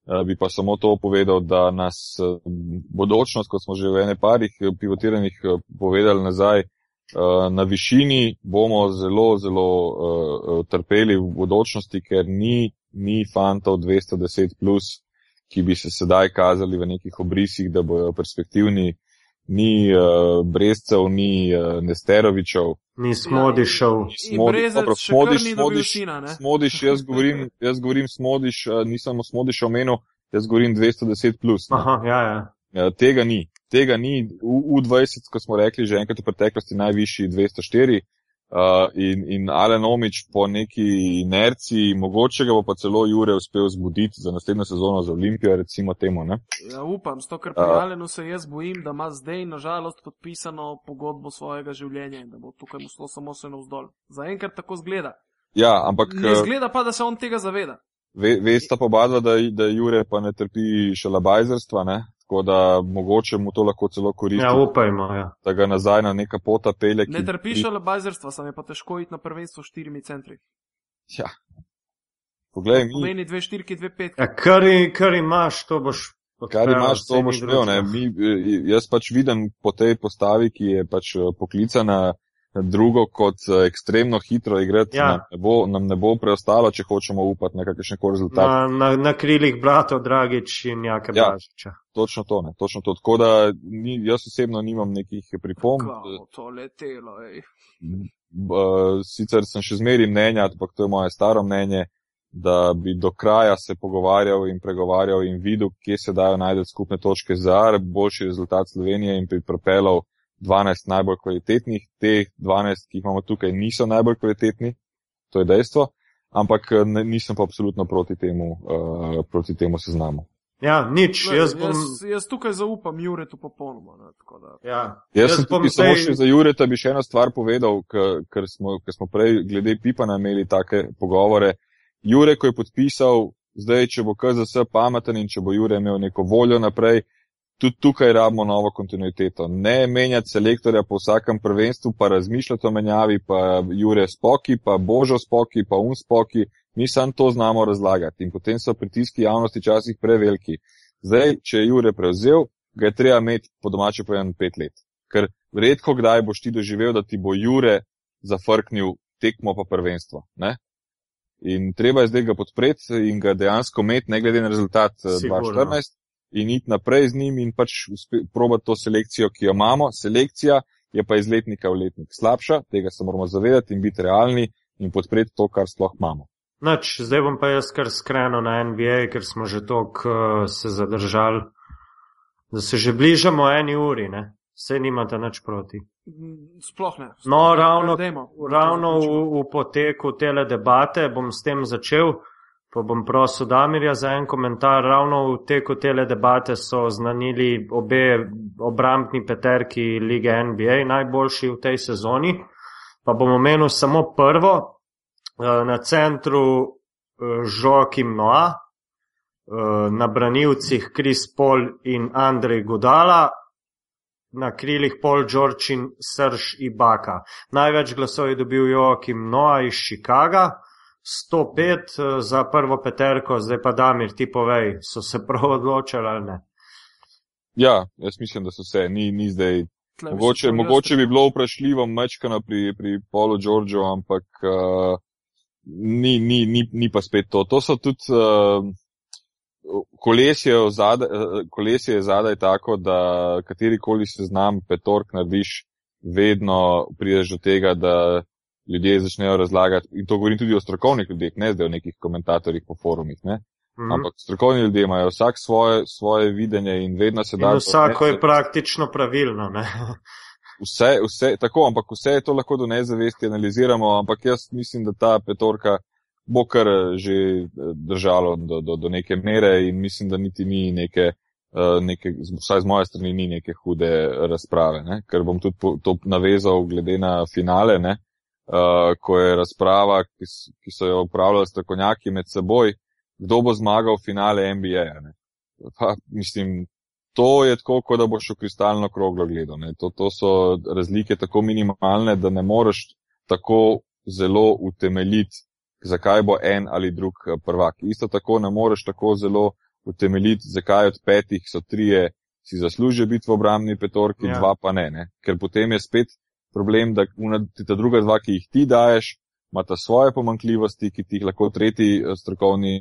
Eh, bi pa samo to povedal, da nas eh, bodočnost, kot smo že v ene parih eh, pivotiranih povedali nazaj, na višini bomo zelo, zelo trpeli v bodočnosti, ker ni, ni fantov 210, plus, ki bi se sedaj kazali v nekih obrisih, da bojo perspektivni. Ni uh, Brezcev, ni uh, Nesterovičev. Ni Smodišov. Smodiš, smodiš, smodiš, smodiš, jaz govorim, [laughs] jaz govorim smodiš, nisem smodiš omenil, jaz govorim 210 plus. Aha, ja, ja. Ja, tega ni. Tega ni. V, v 20, kot smo rekli, že enkrat v preteklosti najvišji 204. Uh, in, in Alen Omič po neki inerciji, mogoče ga bo pa celo Jure uspel zbuditi za naslednjo sezono za Olimpijo, recimo temu. Ne? Ja, upam, sto, ker pri uh, Alenu se jaz bojim, da ima zdaj nažalost podpisano pogodbo svojega življenja in da bo tukaj muslo samo se navzdol. Zaenkrat tako zgleda. Ja, ampak. Ne zgleda pa, da se on tega zaveda. Ve, vesta pa oba, da, da Jure pa ne trpi šalabajzerstva, ne? Tako da mogoče mu to lahko celo koristi. Ja, upajmo. Ja. Da ga nazaj na neka pota pele. Ne trpi šalabajzerstva, sam je pa težko iti na prvenstvo s štirimi centri. Ja. Poglej, mi. Pomeni dve štirki, dve petki. Ja, kar, kar imaš, to boš. Kar imaš, to boš imel. Jaz pač vidim po tej postavi, ki je pač eh, poklicana drugo kot eh, ekstremno hitro igrati, ja. nam, ne bo, nam ne bo preostalo, če hočemo upati na kakšne koli rezultate. Na, na, na krilih bratov Dragič in Jake ja, Blažiča. Točno to, ne, točno to. Tako da ni, jaz osebno nimam nekih pripomb. To letelo, ej. Sicer sem še zmeri mnenja, ampak to je moje staro mnenje, da bi do kraja se pogovarjal in pregovarjal in videl, kje se dajo najti skupne točke za boljši rezultat Slovenije in bi propelal 12 najbolj kvalitetnih, te 12, ki jih imamo tukaj, niso najbolj kvalitetni, to je dejstvo, ampak ne, nisem pa absolutno proti temu, uh, proti temu seznamu. Ja, nič, ne, jaz, bom... jaz, jaz tukaj zaupam Juretu popolnoma. Ne, da... ja. Jaz, jaz sem tukaj samo še za Jureta bi še eno stvar povedal, ker smo, smo prej glede Pipana imeli take pogovore. Jure, ko je podpisal, zdaj, če bo KZS pameten in če bo Jure imel neko voljo naprej, tudi tukaj rabimo novo kontinuiteto. Ne menjati selektorja po vsakem prvenstvu, pa razmišljati o menjavi, pa Jure Spoki, pa Božo Spoki, pa Un Spoki. Mi sam to znamo razlagati in potem so pritiski javnosti časih preveliki. Zdaj, če je Jure prevzel, ga je treba imeti po domače povedano pet let. Ker redko kdaj boš ti doživel, da ti bo Jure zafrknil tekmo pa prvenstvo. Ne? In treba je zdaj ga podpreti in ga dejansko imeti, ne glede na rezultat eh, Sigurno. 2014 in iti naprej z njim in pač probati to selekcijo, ki jo imamo. Selekcija je pa iz letnika v letnik slabša, tega se moramo zavedati in biti realni in podpreti to, kar sploh imamo. Noč, zdaj bom pa jaz kar skrenil na NBA, ker smo že toliko uh, se zadržali, da se že bližamo eni uri, ne? Vse nimate nič proti. Sploh ne. Sploh no, ravno, ravno v, v poteku tele debate bom s tem začel. Pa bom prosil Damirja za en komentar. Ravno v teku tele debate so znanili obe obrambni peterki lige NBA, najboljši v tej sezoni. Pa bom omenil samo prvo. Eh, na centru eh, Noa, eh, na branilcih Kris Pol in Andrej Gudala, na krilih Paul George in Srž Ibaka. Največ glasov je dobil Joakim Noa iz Chicaga. 105 eh, za prvo peterko, zdaj pa Damir, ti povej, so se prav odločili ali ne? Ja, jaz mislim, da so se, ni, ni zdaj. Mogoče, mogoče bi bilo vprašljivo mečkano pri, pri Polu Đorđu, ampak uh, ni, ni, ni, ni pa spet to. To so tudi uh, kolesje, zadaj, kolesje je zadaj tako, da katerikoli seznam petork narediš, vedno prideš do tega, da ljudje začnejo razlagati, in to govorim tudi o strokovnih ljudeh, ne zdaj o nekih komentatorjih po forumih, ne? Mm. Ampak strokovni ljudje imajo vsak svoje, svoje videnje in vedno se da. Vsako je praktično pravilno, ne? [laughs] Vse, vse, tako, ampak vse je to lahko do nezavesti analiziramo, ampak jaz mislim, da ta petorka bo kar že držalo do, do, do neke mere in mislim, da niti ni neke uh, neke, vsaj z moje strani, ni neke hude razprave, ne? ker bom tudi to navezal glede na finale, ne? Uh, ko je razprava, ki, ki so jo upravljali strokovnjaki med seboj, kdo bo zmagal v finale NBA. Pa, mislim, to je tako, kot da boš v kristalno kroglo gledal. To, to so razlike tako minimalne, da ne moreš tako zelo utemeljiti, zakaj bo en ali drug eh, prvak. Isto tako ne moreš tako zelo utemeljiti, zakaj od petih so trije si zaslužijo biti v obramni petorki, ja. dva pa ne, ne. Ker potem je spet problem, da ta druga dva, ki jih ti daješ, imata svoje pomankljivosti, ki ti jih lahko tretji eh, strokovni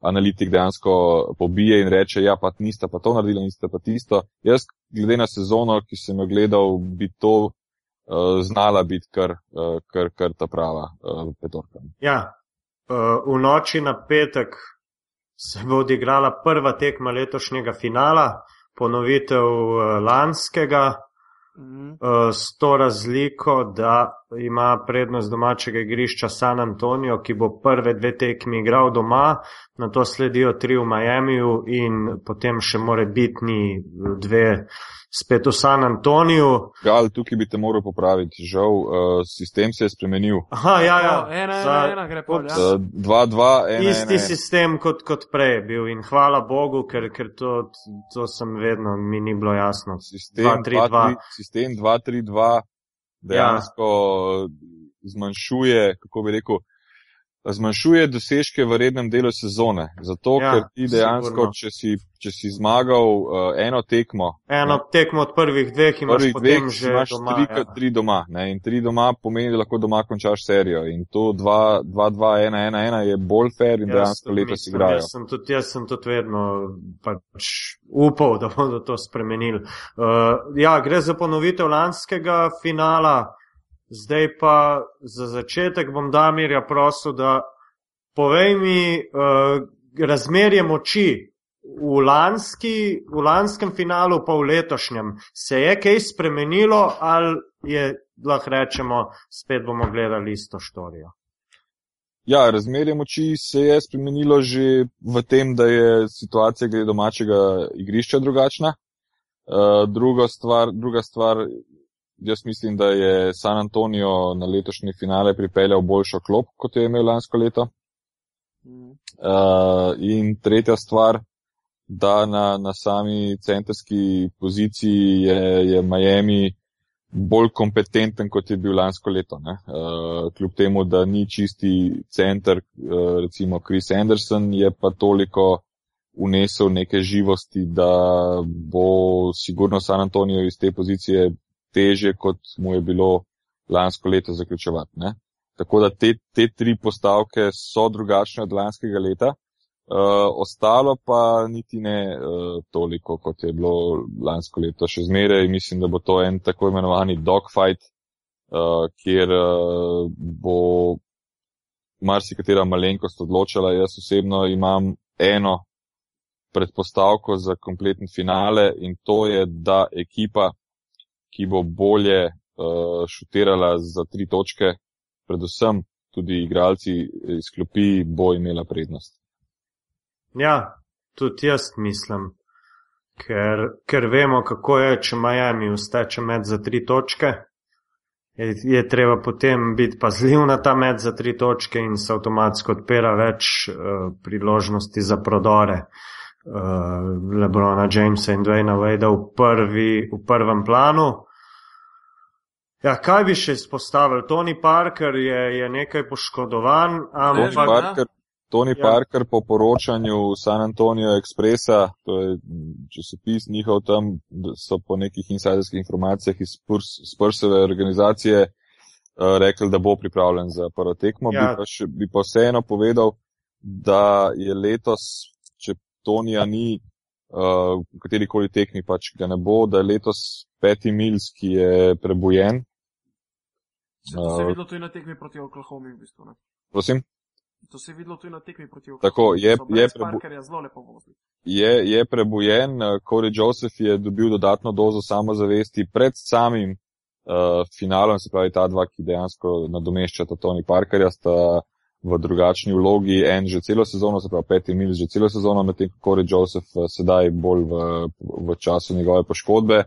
analitik dejansko pobije in reče, ja, pa nista pa to naredila, nista pa tisto. Jaz, glede na sezono, ki sem jo gledal, bi to uh, znala biti kar, uh, kar, kar ta prava uh, petorka. Ja, uh, v noči na petek se bo odigrala prva tekma letošnjega finala, ponovitev uh, lanskega. Eh, s to razliko, da ima prednost domačega igrišča San Antonijo, ki bo prve dve tekmi igral doma, na to sledijo tri v Miamiju in potem še more bitni dve spet v San Antoniju. Gal, tukaj bi te moral popraviti. Žal, uh, sistem se je spremenil. Aha, ja, ja. Oh, ena, ena, ena, gre pa. Ja. Dva, dva, ena. Isti ena, sistem kot, kot prej je bil in hvala Bogu, ker, ker to, to sem vedno, mi ni bilo jasno. Sistem 2-3-2 dejansko ja. zmanjšuje, kako bi rekel, zmanjšuje dosežke v rednem delu sezone. Zato, ja, ker ti dejansko, če si, če si zmagal uh, eno tekmo. Eno ne, tekmo od prvih dveh imaš prvih potem dveh, že imaš doma. Tri, ja. tri doma. Ne, in tri doma pomeni, da lahko doma končaš serijo. In to 2-2-1-1-1 je bolj fair in jaz dejansko letos igrajo. Jaz sem, tudi, jaz sem tudi vedno pač upal, da bodo to spremenili. Uh, ja, gre za ponovitev lanskega finala. Zdaj pa za začetek bom Damirja prosil, da povej mi uh, razmerje moči v, lanski, v lanskem finalu, pa v letošnjem. Se je kaj spremenilo ali je, lahko rečemo, spet bomo gledali isto štorijo? Ja, razmerje moči se je spremenilo že v tem, da je situacija glede domačega igrišča drugačna. Uh, druga, stvar, druga stvar Jaz mislim, da je San Antonijo na letošnji finale pripeljal boljšo klop, kot je imel lansko leto. Mm. Uh, in tretja stvar, da na, na sami centrski poziciji je, je Miami bolj kompetenten, kot je bil lansko leto. Uh, kljub temu, da ni čisti center, uh, recimo Chris Anderson, je pa toliko unesel neke živosti, da bo sigurno San Antonijo iz te pozicije teže, kot mu je bilo lansko leto zaključovati. Ne? Tako da te, te tri postavke so drugačne od lanskega leta, uh, ostalo pa niti ne uh, toliko, kot je bilo lansko leto. Še zmeraj mislim, da bo to en tako imenovani dogfight, uh, kjer uh, bo marsikatera malenkost odločala. Jaz osebno imam eno predpostavko za kompletni finale in to je, da ekipa, ki bo bolje uh, šutirala za tri točke, predvsem tudi igralci iz klopi, bo imela prednost. Ja, tudi jaz mislim, ker, ker vemo, kako je, če Miami usteče med za tri točke. Je, je treba potem biti pazljiv na ta med za tri točke in se avtomatsko odpira več uh, priložnosti za prodore. Uh, Lebrona Jamesa in Dwayna Wade v, prvi, v prvem planu. Ja, kaj bi še izpostavil? Tony Parker je, je nekaj poškodovan. Tony, pa, Parker, Tony ja. Parker po poročanju San Antonio Expressa, to je časopis njihov tam, so po nekih insiderskih informacijah iz Spursove organizacije uh, rekli, da bo pripravljen za prvo tekmo. Ja. Bi, pa še, bi pa vseeno povedal, da je letos, Tonija ni uh, v kateri koli tekmi pač ga ne bo, da je letos peti Mils, ki je prebojen. To se je videlo tudi na tekmi proti Oklahoma, v bistvu. Ne? Prosim? To se je videlo tudi na tekmi proti Oklahoma. Tako, je, je, prebu... je, je prebojen, Corey Joseph je dobil dodatno dozo samozavesti pred samim uh, finalom, se pravi ta dva, ki dejansko nadomeščata Tony Parkerja, sta v drugačni vlogi, en že celo sezono, se pravi peti mil že celo sezono, medtem ko Corey Joseph uh, sedaj bolj v, v času njegove poškodbe.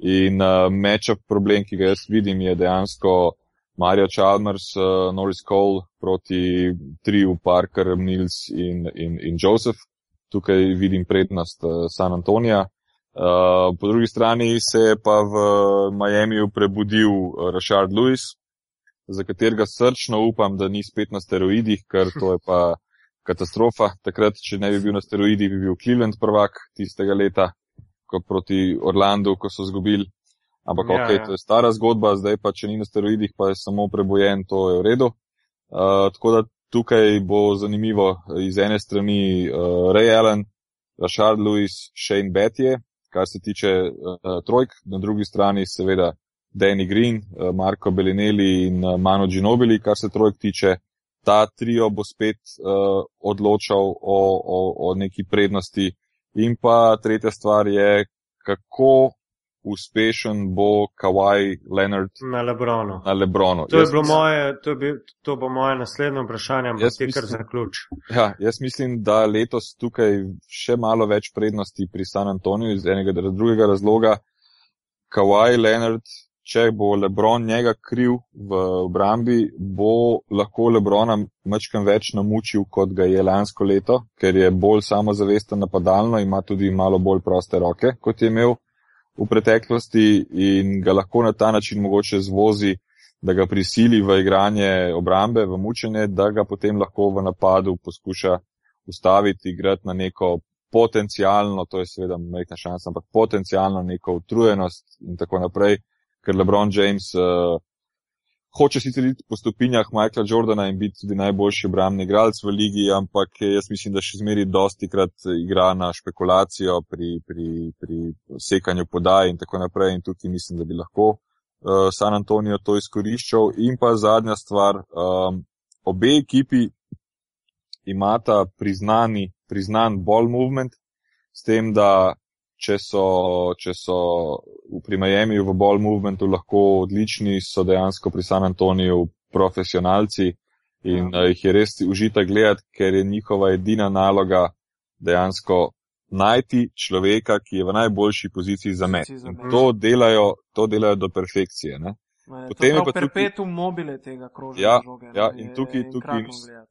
In uh, matchup problem, ki ga jaz vidim, je dejansko Mario Chalmers, uh, Norris Cole proti triju Parker, Mills in, in, in Joseph. Tukaj vidim prednost uh, San Antonija. Uh, po drugi strani se je pa v Miamiju prebudil Rashard Lewis, za katerega srčno upam, da ni spet na steroidih, ker to je pa katastrofa. Takrat, če ne bi bil na steroidih, bi bil Cleveland prvak tistega leta, ko proti Orlandu, ko so zgubili. Ampak ja, ok, ja. to je stara zgodba, zdaj pa, če ni na steroidih, pa je samo prebojen, to je v redu. Uh, tako da tukaj bo zanimivo iz ene strani uh, Ray Allen, Rashard Lewis, Shane Betje, kar se tiče uh, trojk, na drugi strani seveda Danny Green, uh, Marko Belinelli in uh, Mano Ginobili, kar se trojk tiče. Ta trio bo spet uh, odločal o, o, o neki prednosti. In pa tretja stvar je, kako uspešen bo Kawhi Leonard na Lebronu. Na Lebronu. To, je moje, to, bi, to bo moje naslednje vprašanje, ampak ti kar zaključ. Ja, jaz mislim, da letos tukaj še malo več prednosti pri San Antoniju iz enega drugega razloga. Kawhi Leonard, če bo Lebron njega kriv v obrambi, bo lahko Lebrona mačkam več namučil, kot ga je lansko leto, ker je bolj samozavesten napadalno, ima tudi malo bolj proste roke, kot je imel v preteklosti in ga lahko na ta način mogoče zvozi, da ga prisili v igranje obrambe, v mučenje, da ga potem lahko v napadu poskuša ustaviti, igrati na neko potencijalno, to je seveda majhna šansa, ampak potencijalno neko utrujenost in tako naprej, ker LeBron James uh, hoče sicer iti po stopinjah Michaela Jordana in biti tudi najboljši obramni igralec v ligi, ampak jaz mislim, da še zmeri dosti krat igra na špekulacijo pri, pri, pri sekanju podaj in tako naprej in tukaj mislim, da bi lahko uh, San Antonijo to izkoriščal. In pa zadnja stvar, um, obe ekipi imata priznani, priznan ball movement, s tem, da če so, če so v Miami v ball movementu lahko odlični, so dejansko pri San Antoniju profesionalci in ja. jih je res užita gledati, ker je njihova edina naloga dejansko najti človeka, ki je v najboljši poziciji za me. To delajo, to delajo do perfekcije. Ne? Potem je pa perpetuum tukaj... mobile tega krožja. Ja, žoge, ja in tukaj, tukaj,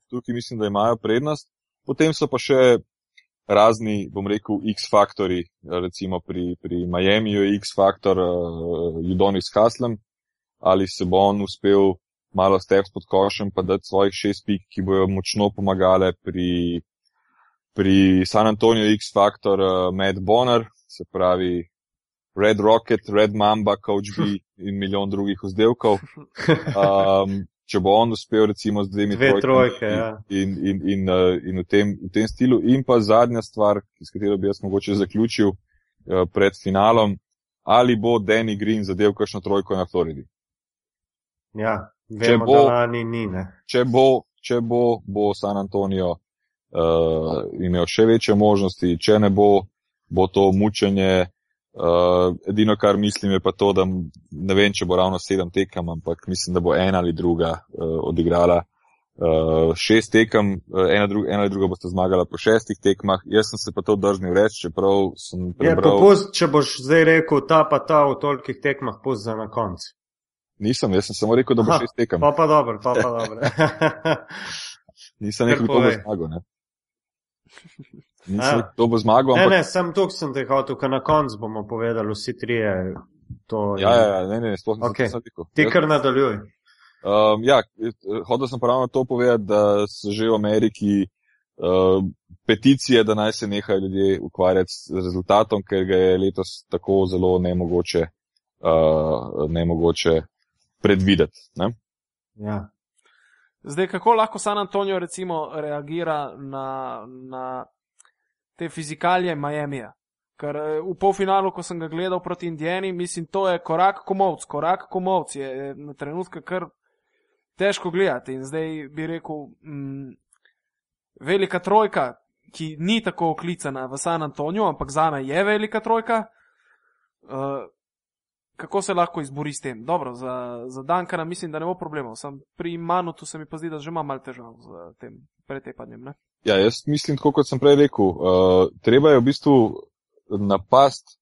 tukaj mislim, da imajo prednost. Potem so pa še razni, bom rekel, X-faktori, recimo pri, pri Miami je X-faktor uh, Judonis Haslem, ali se bo on uspel malo steps pod košem pa dati svojih šest pik, ki bojo močno pomagale pri, pri San Antonio X-faktor uh, Matt Bonner, se pravi Red Rocket, Red Mamba, Coach B [laughs] in milijon drugih vzdelkov. Um, [laughs] če bo on uspel recimo z dvemi Dve trojke in, ja. in, in, in, in, uh, in v, tem, v tem stilu. In pa zadnja stvar, s katero bi jaz mogoče zaključil uh, pred finalom, ali bo Danny Green zadev kakšno trojko na Floridi. Ja, vemo, če bo, ni, ni, če bo, če bo, bo San Antonio uh, imel še večje možnosti, če ne bo, bo to mučenje. Uh, edino, kar mislim, je pa to, da ne vem, če bo ravno sedem tekem, ampak mislim, da bo ena ali druga uh, odigrala. Uh, šest tekem, uh, ena, dru ena ali druga boste zmagala po šestih tekmah. Jaz sem se pa to drznil reči, čeprav sem prebral. Je, popust, če boš zdaj rekel ta pa ta v tolikih tekmah, pust za na konc. Nisem, jaz sem samo rekel, da bo Aha, šest tekem. Pa pa dobro, pa pa dobro. [laughs] Nisem rekel, da bo zmagal, ne. Nisem, to bo zmagal. Ne, ampak... ne, sem tukaj, sem te hotel, ker na koncu bomo povedali vsi trije. To, ja, ja, ja, ne, ne, sploh nisem okay. rekel. Ti kar nadaljuj. Um, ja, hotel sem pravno to povedati, da so že v Ameriki uh, peticije, da naj se nehajo ljudje ukvarjati z rezultatom, ker ga je letos tako zelo nemogoče, uh, nemogoče predvideti. Ne? Ja. Zdaj, kako lahko San Antonijo recimo reagira na, na te fizikalije Miamija. Ker eh, v polfinalu, ko sem ga gledal proti Indijani, mislim, to je korak komovc, korak komovc je na trenutke kar težko gledati. In zdaj bi rekel, mm, velika trojka, ki ni tako oklicana v San Antoniju, ampak za me je velika trojka. Uh, kako se lahko izbori s tem. Dobro, za, za Dankana mislim, da ne bo problemov. Sam pri Manutu se mi pa zdi, da že ima malo težav z tem pretepanjem. Ne? Ja, jaz mislim, tako kot sem prej rekel, uh, treba je v bistvu napast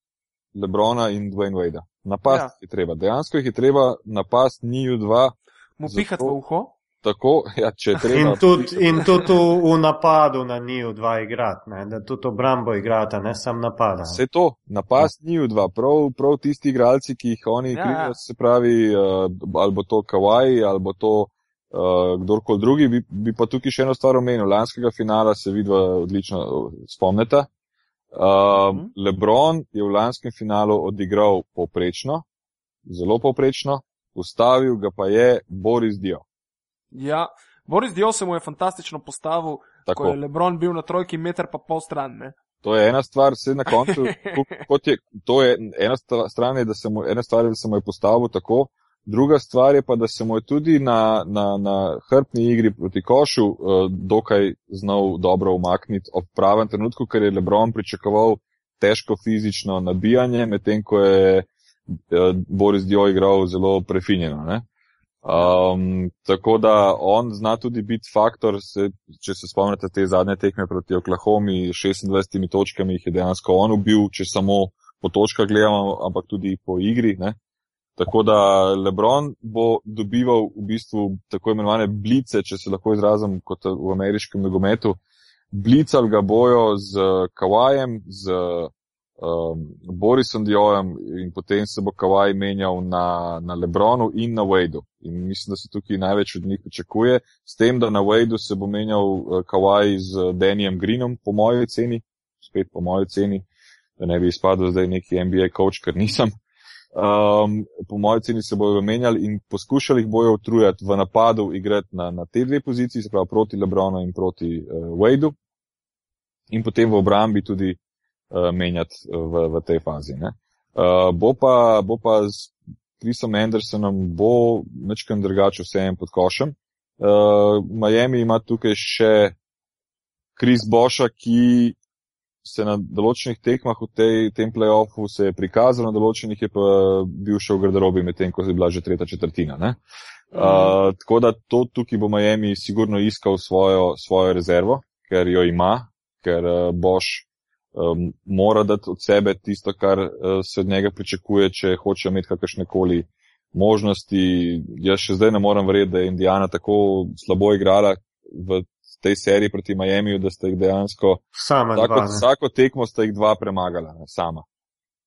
Lebrona in Dwayne Wade. Napast ja. je treba. Dejansko jih je treba napast njiju dva. Mu pihati v uho? Tako, [laughs] ja, če treba. In tudi, in tudi v, v napadu na njiju dva igrati, ne? da tudi obrambo igrata, ne sam napada. Vse to, napast ja. njiju dva, prav, prav tisti igralci, ki jih oni ja, krivijo, ja. se pravi, uh, ali bo to Kawaii, ali bo to uh, kdorkoli drugi, bi, bi pa tukaj še eno stvar omenil. Lanskega finala se vidva odlično spomnite. Uh, mhm. Lebron je v lanskem finalu odigral povprečno, zelo povprečno, ustavil ga pa je Boris Dio. Ja, Boris Dio se mu je fantastično postavil, Tako. ko je Lebron bil na trojki meter pa pol stran. Ne? To je ena stvar, se na koncu, [laughs] kot je, to je ena stvar, da se mu, ena stvar, da se mu je postavil tako, druga stvar je pa, da se mu je tudi na, na, na hrbni igri proti košu uh, dokaj znal dobro umakniti ob pravem trenutku, ker je Lebron pričakoval težko fizično nabijanje, medtem ko je uh, Boris Dio igral zelo prefinjeno. Ne? Um, tako da on zna tudi biti faktor, se, če se spomnite te zadnje tekme proti Oklahomi, 26 točkami jih je dejansko on ubil, če samo po točkah gledamo, ampak tudi po igri. Ne? Tako da Lebron bo dobival v bistvu tako imenovane blice, če se lahko izrazim kot v ameriškem nogometu. Blical ga bojo z Kawajem, z um, Borisom Diojem in potem se bo Kavaj menjal na, na Lebronu in na Wadeu. In mislim, da se tukaj največ od njih pričakuje. S tem, da na Wadeu se bo menjal uh, Kavaj z Danijem Greenom, po moji ceni, spet po moji ceni, da ne bi izpadel zdaj neki NBA coach, ker nisem. Um, po moji ceni se bojo menjali in poskušali jih bojo utrujati v napadu igrati na, na te dve poziciji, se pravi proti Lebronu in proti uh, Wadeu. In potem v obrambi tudi uh, menjati v, v tej fazi. Uh, bo, pa, bo pa z Chrisom Andersonom bo nečkam drugače vsem pod košem. Uh, Miami ima tukaj še Chris Boša, ki se na določenih tekmah v tej, tem playoffu se je prikazal, na določenih je pa bil še v garderobi medtem, ko je bila že tretja četrtina. Uh, mm. Tako da to tukaj bo Miami sigurno iskal svojo, svojo rezervo, ker jo ima, ker uh, Boš um, mora dati od sebe tisto, kar uh, se od njega pričakuje, če hoče imeti kakršne koli možnosti. Jaz še zdaj ne morem verjeti, da je Indijana tako slabo igrala v tej seriji proti Miami, da ste jih dejansko tako, vsako tekmo ste jih dva premagala, ne, sama.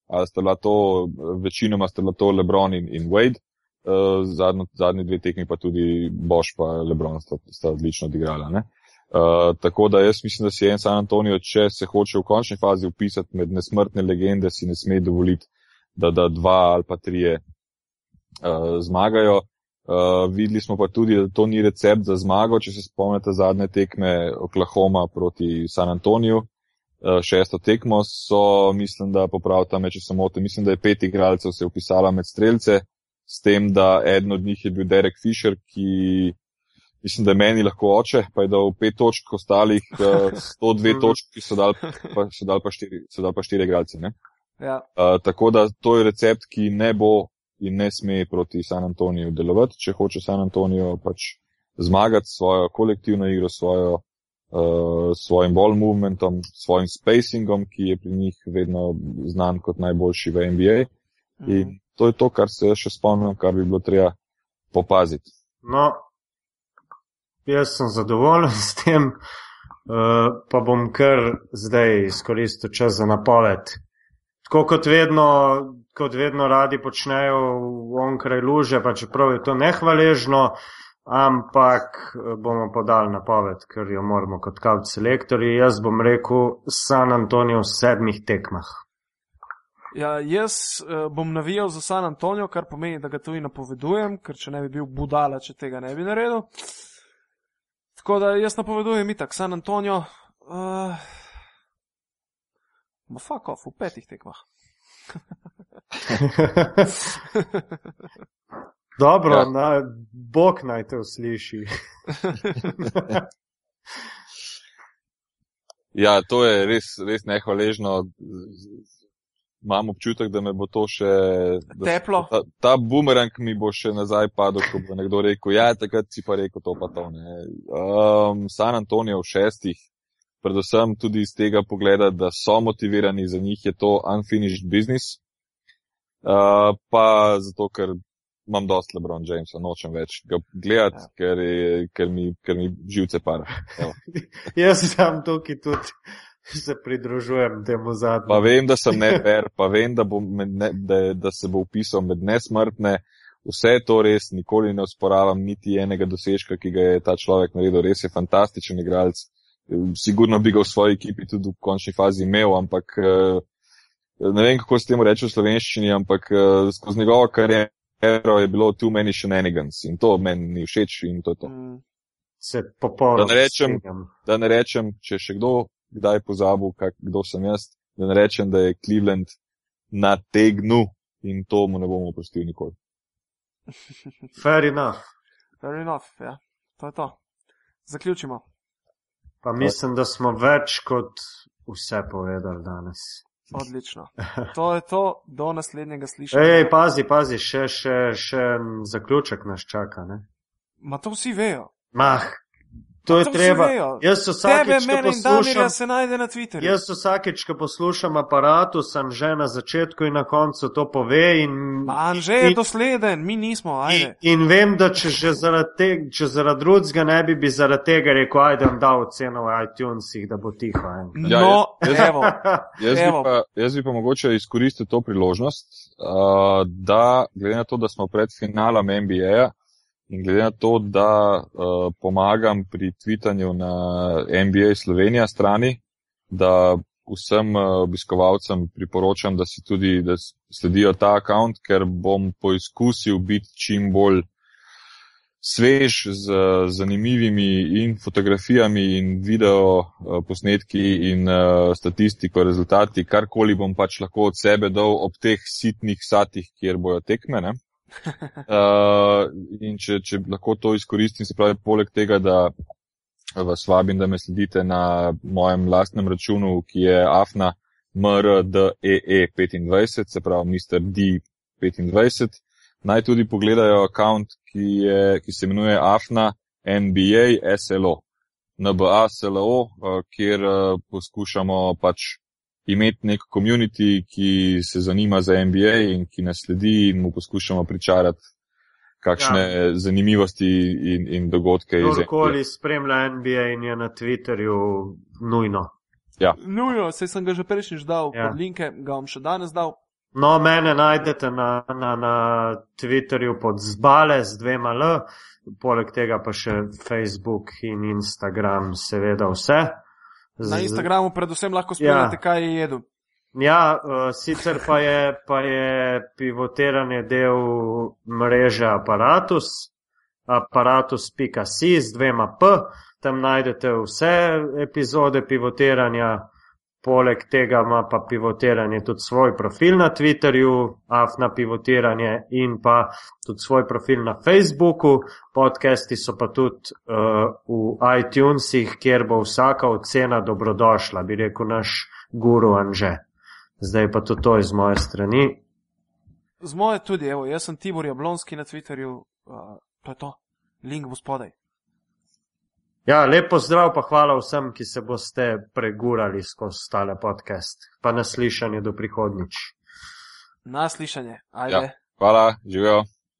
Ali ste bila to, večinoma ste bila to Lebron in, in Wade, uh, zadnji, zadnji dve tekmi pa tudi Bosch pa Lebron sta, sta odlično odigrala. Uh, Uh, tako da jaz mislim, da si en San Antonijo, če se hoče v končni fazi upisati med nesmrtne legende, si ne sme dovoliti, da da dva ali pa trije uh, zmagajo. Uh, videli smo pa tudi, da to ni recept za zmago, če se spomnite zadnje tekme Oklahoma proti San Antoniju. Uh, šesto tekmo so, mislim, da popravta me, če se motim, mislim, da je pet igralcev se upisala med strelce, s tem, da eden od njih je bil Derek Fisher, ki mislim, da je meni lahko oče, pa je dal pet točk, ostalih uh, eh, 102 [laughs] točk, ki so dal pa, so dal pa štiri, so dal pa štiri igralce. Ja. Uh, tako da to je recept, ki ne bo in ne sme proti San Antoniju delovati, če hoče San Antonijo pač zmagati svojo kolektivno igro, svojo, uh, svojim ball movementom, svojim spacingom, ki je pri njih vedno znan kot najboljši v NBA. Mhm. In to je to, kar se še spomnim, kar bi bilo treba popaziti. No, Jaz sem zadovoljen s tem, uh, pa bom kar zdaj izkoristil čas za napoved. Tako kot vedno, kot vedno radi počnejo onkraj luže, pa čeprav je to nehvaležno, ampak eh, bomo podali napoved, ker jo moramo kot kaut selektori. Jaz bom rekel San Antonijo v sedmih tekmah. Ja, jaz uh, bom navijal za San Antonijo, kar pomeni, da ga tudi napovedujem, ker če ne bi bil budala, če tega ne bi naredil. Tako da jaz napovedujem, itak, San Antonijo. Uh, Ma fuck off, v petih tekmah. [laughs] Dobro, ja. na, Bog naj te usliši. [laughs] ja, to je res, res nehvaležno. Imam občutek, da me bo to še. da Teplo. Ta, ta bumerang mi bo še nazaj padel, ko bo nekdo rekel, ja, takrat si pa rekel to pa to. Ne. Um, San Antonijo v šestih, predvsem tudi iz tega pogleda, da so motivirani, za njih je to unfinished business. Uh, pa zato, ker imam dost Lebron Jamesa, nočem več ga gledati, Ja. ker, ker, mi, ker mi živce para. [laughs] Jaz sem tukaj tudi [laughs] se pridružujem temu zadnjemu. Pa vem, da sem nefer, pa vem, da, ne, da, da se bo upisal med nesmrtne. Vse to res nikoli ne osporavam, niti enega dosežka, ki ga je ta človek naredil. Res je fantastičen igralec. Sigurno bi ga v svoji ekipi tudi v končni fazi imel, ampak eh, ne vem, kako se temu reče v slovenščini, ampak eh, skozi njegovo kariero je bilo too many shenanigans in to meni ni všeč in to je to. Mm, Se popolnoma Da ne rečem- da ne rečem, če še kdo kdaj pozabil, kak, kdo sem jaz, da ne rečem, da je Cleveland na tegnu in to mu ne bomo opustili nikoli. [laughs] Fair enough. Fair enough, ja. To je to. Zaključimo. Pa mislim, da smo več kot vse povedali danes. Odlično. [laughs] To je to, do naslednjega slišanja. Ej, pazi, pazi, še, še, še en zaključek nas čaka. Ne? Ma to vsi vejo. Mah, to je treba. Jaz Tebe, vsakeč, ko Damirja poslušam, se najde na Twitterju. jaz vsakeč, ko poslušam aparatu, sem že na začetku in na koncu to pove in, Ma Anže je in- dosleden, mi nismo, in, ajde. in vem, da če že zaradi, te, če zaradi drugega ne bi, bi zaradi tega rekel, ajde, vam dal oceno v iTunesih, da bo tiho. enkrat. Ja, No, jaz- evo. Jaz bi, Evo. pa, jaz bi pa mogoče izkoristil to priložnost, uh, da glede na to, da smo pred finalom NBA-ja in glede na to, da uh, pomagam pri tvitanju na NBA Slovenija strani, da vsem uh, obiskovalcem priporočam, da si tudi da sledijo ta account, ker bom poizkusil biti čim bolj svež z zanimivimi in fotografijami in video eh, posnetki in uh, statistiko, rezultati, karkoli bom pač lahko od sebe dal ob teh sitnih satih, kjer bojo tekme. Ne? Uh, [laughs] in če, če lahko to izkoristim, se pravi, poleg tega, da vas vabim, da me sledite na mojem lastnem računu, ki je afna mrdee25, se pravi Mr. D25, naj tudi pogledajo account, ki, je, ki se imenuje afna NBA SLO. NBA SLO, eh, kjer eh, poskušamo pač imeti nek community, ki se zanima za NBA in ki nas sledi in mu poskušamo pričarati kakšne ja. zanimivosti in, in dogodke. Kdorkoli spremlja NBA in je na Twitterju, nujno. Nujo, sej sem ga že prejšnjič dal Ja. pod linke, ga bom še danes dal. No, mene najdete na, na, na Twitterju pod zbale z dvema L, poleg tega pa še Facebook in Instagram, seveda vse. Z- Na Instagramu predvsem lahko spremljate, Ja. kaj je jedel. Ja, uh, sicer pa je, pa je pivotiranje del mreže Apparatus, aparatus.si z dvema P, tam najdete vse epizode pivotiranja, poleg tega ima pa pivotiranje tudi svoj profil na Twitterju, afna pivotiranje in pa tudi svoj profil na Facebooku, podcasti so pa tudi uh, v iTunesih, kjer bo vsaka ocena dobrodošla, bi rekel naš guru Anže. Zdaj pa to, to iz moje strani. Z moje tudi, evo, jaz sem Tibor Jablonski na Twitterju, uh, to je to, link bo spodaj. Ja, lepo zdrav, pa hvala vsem, ki se boste pregurali skozi tale podcast. Pa naslišanje do prihodnič. Na slišanje, ajde. Ja. Hvala, živijo.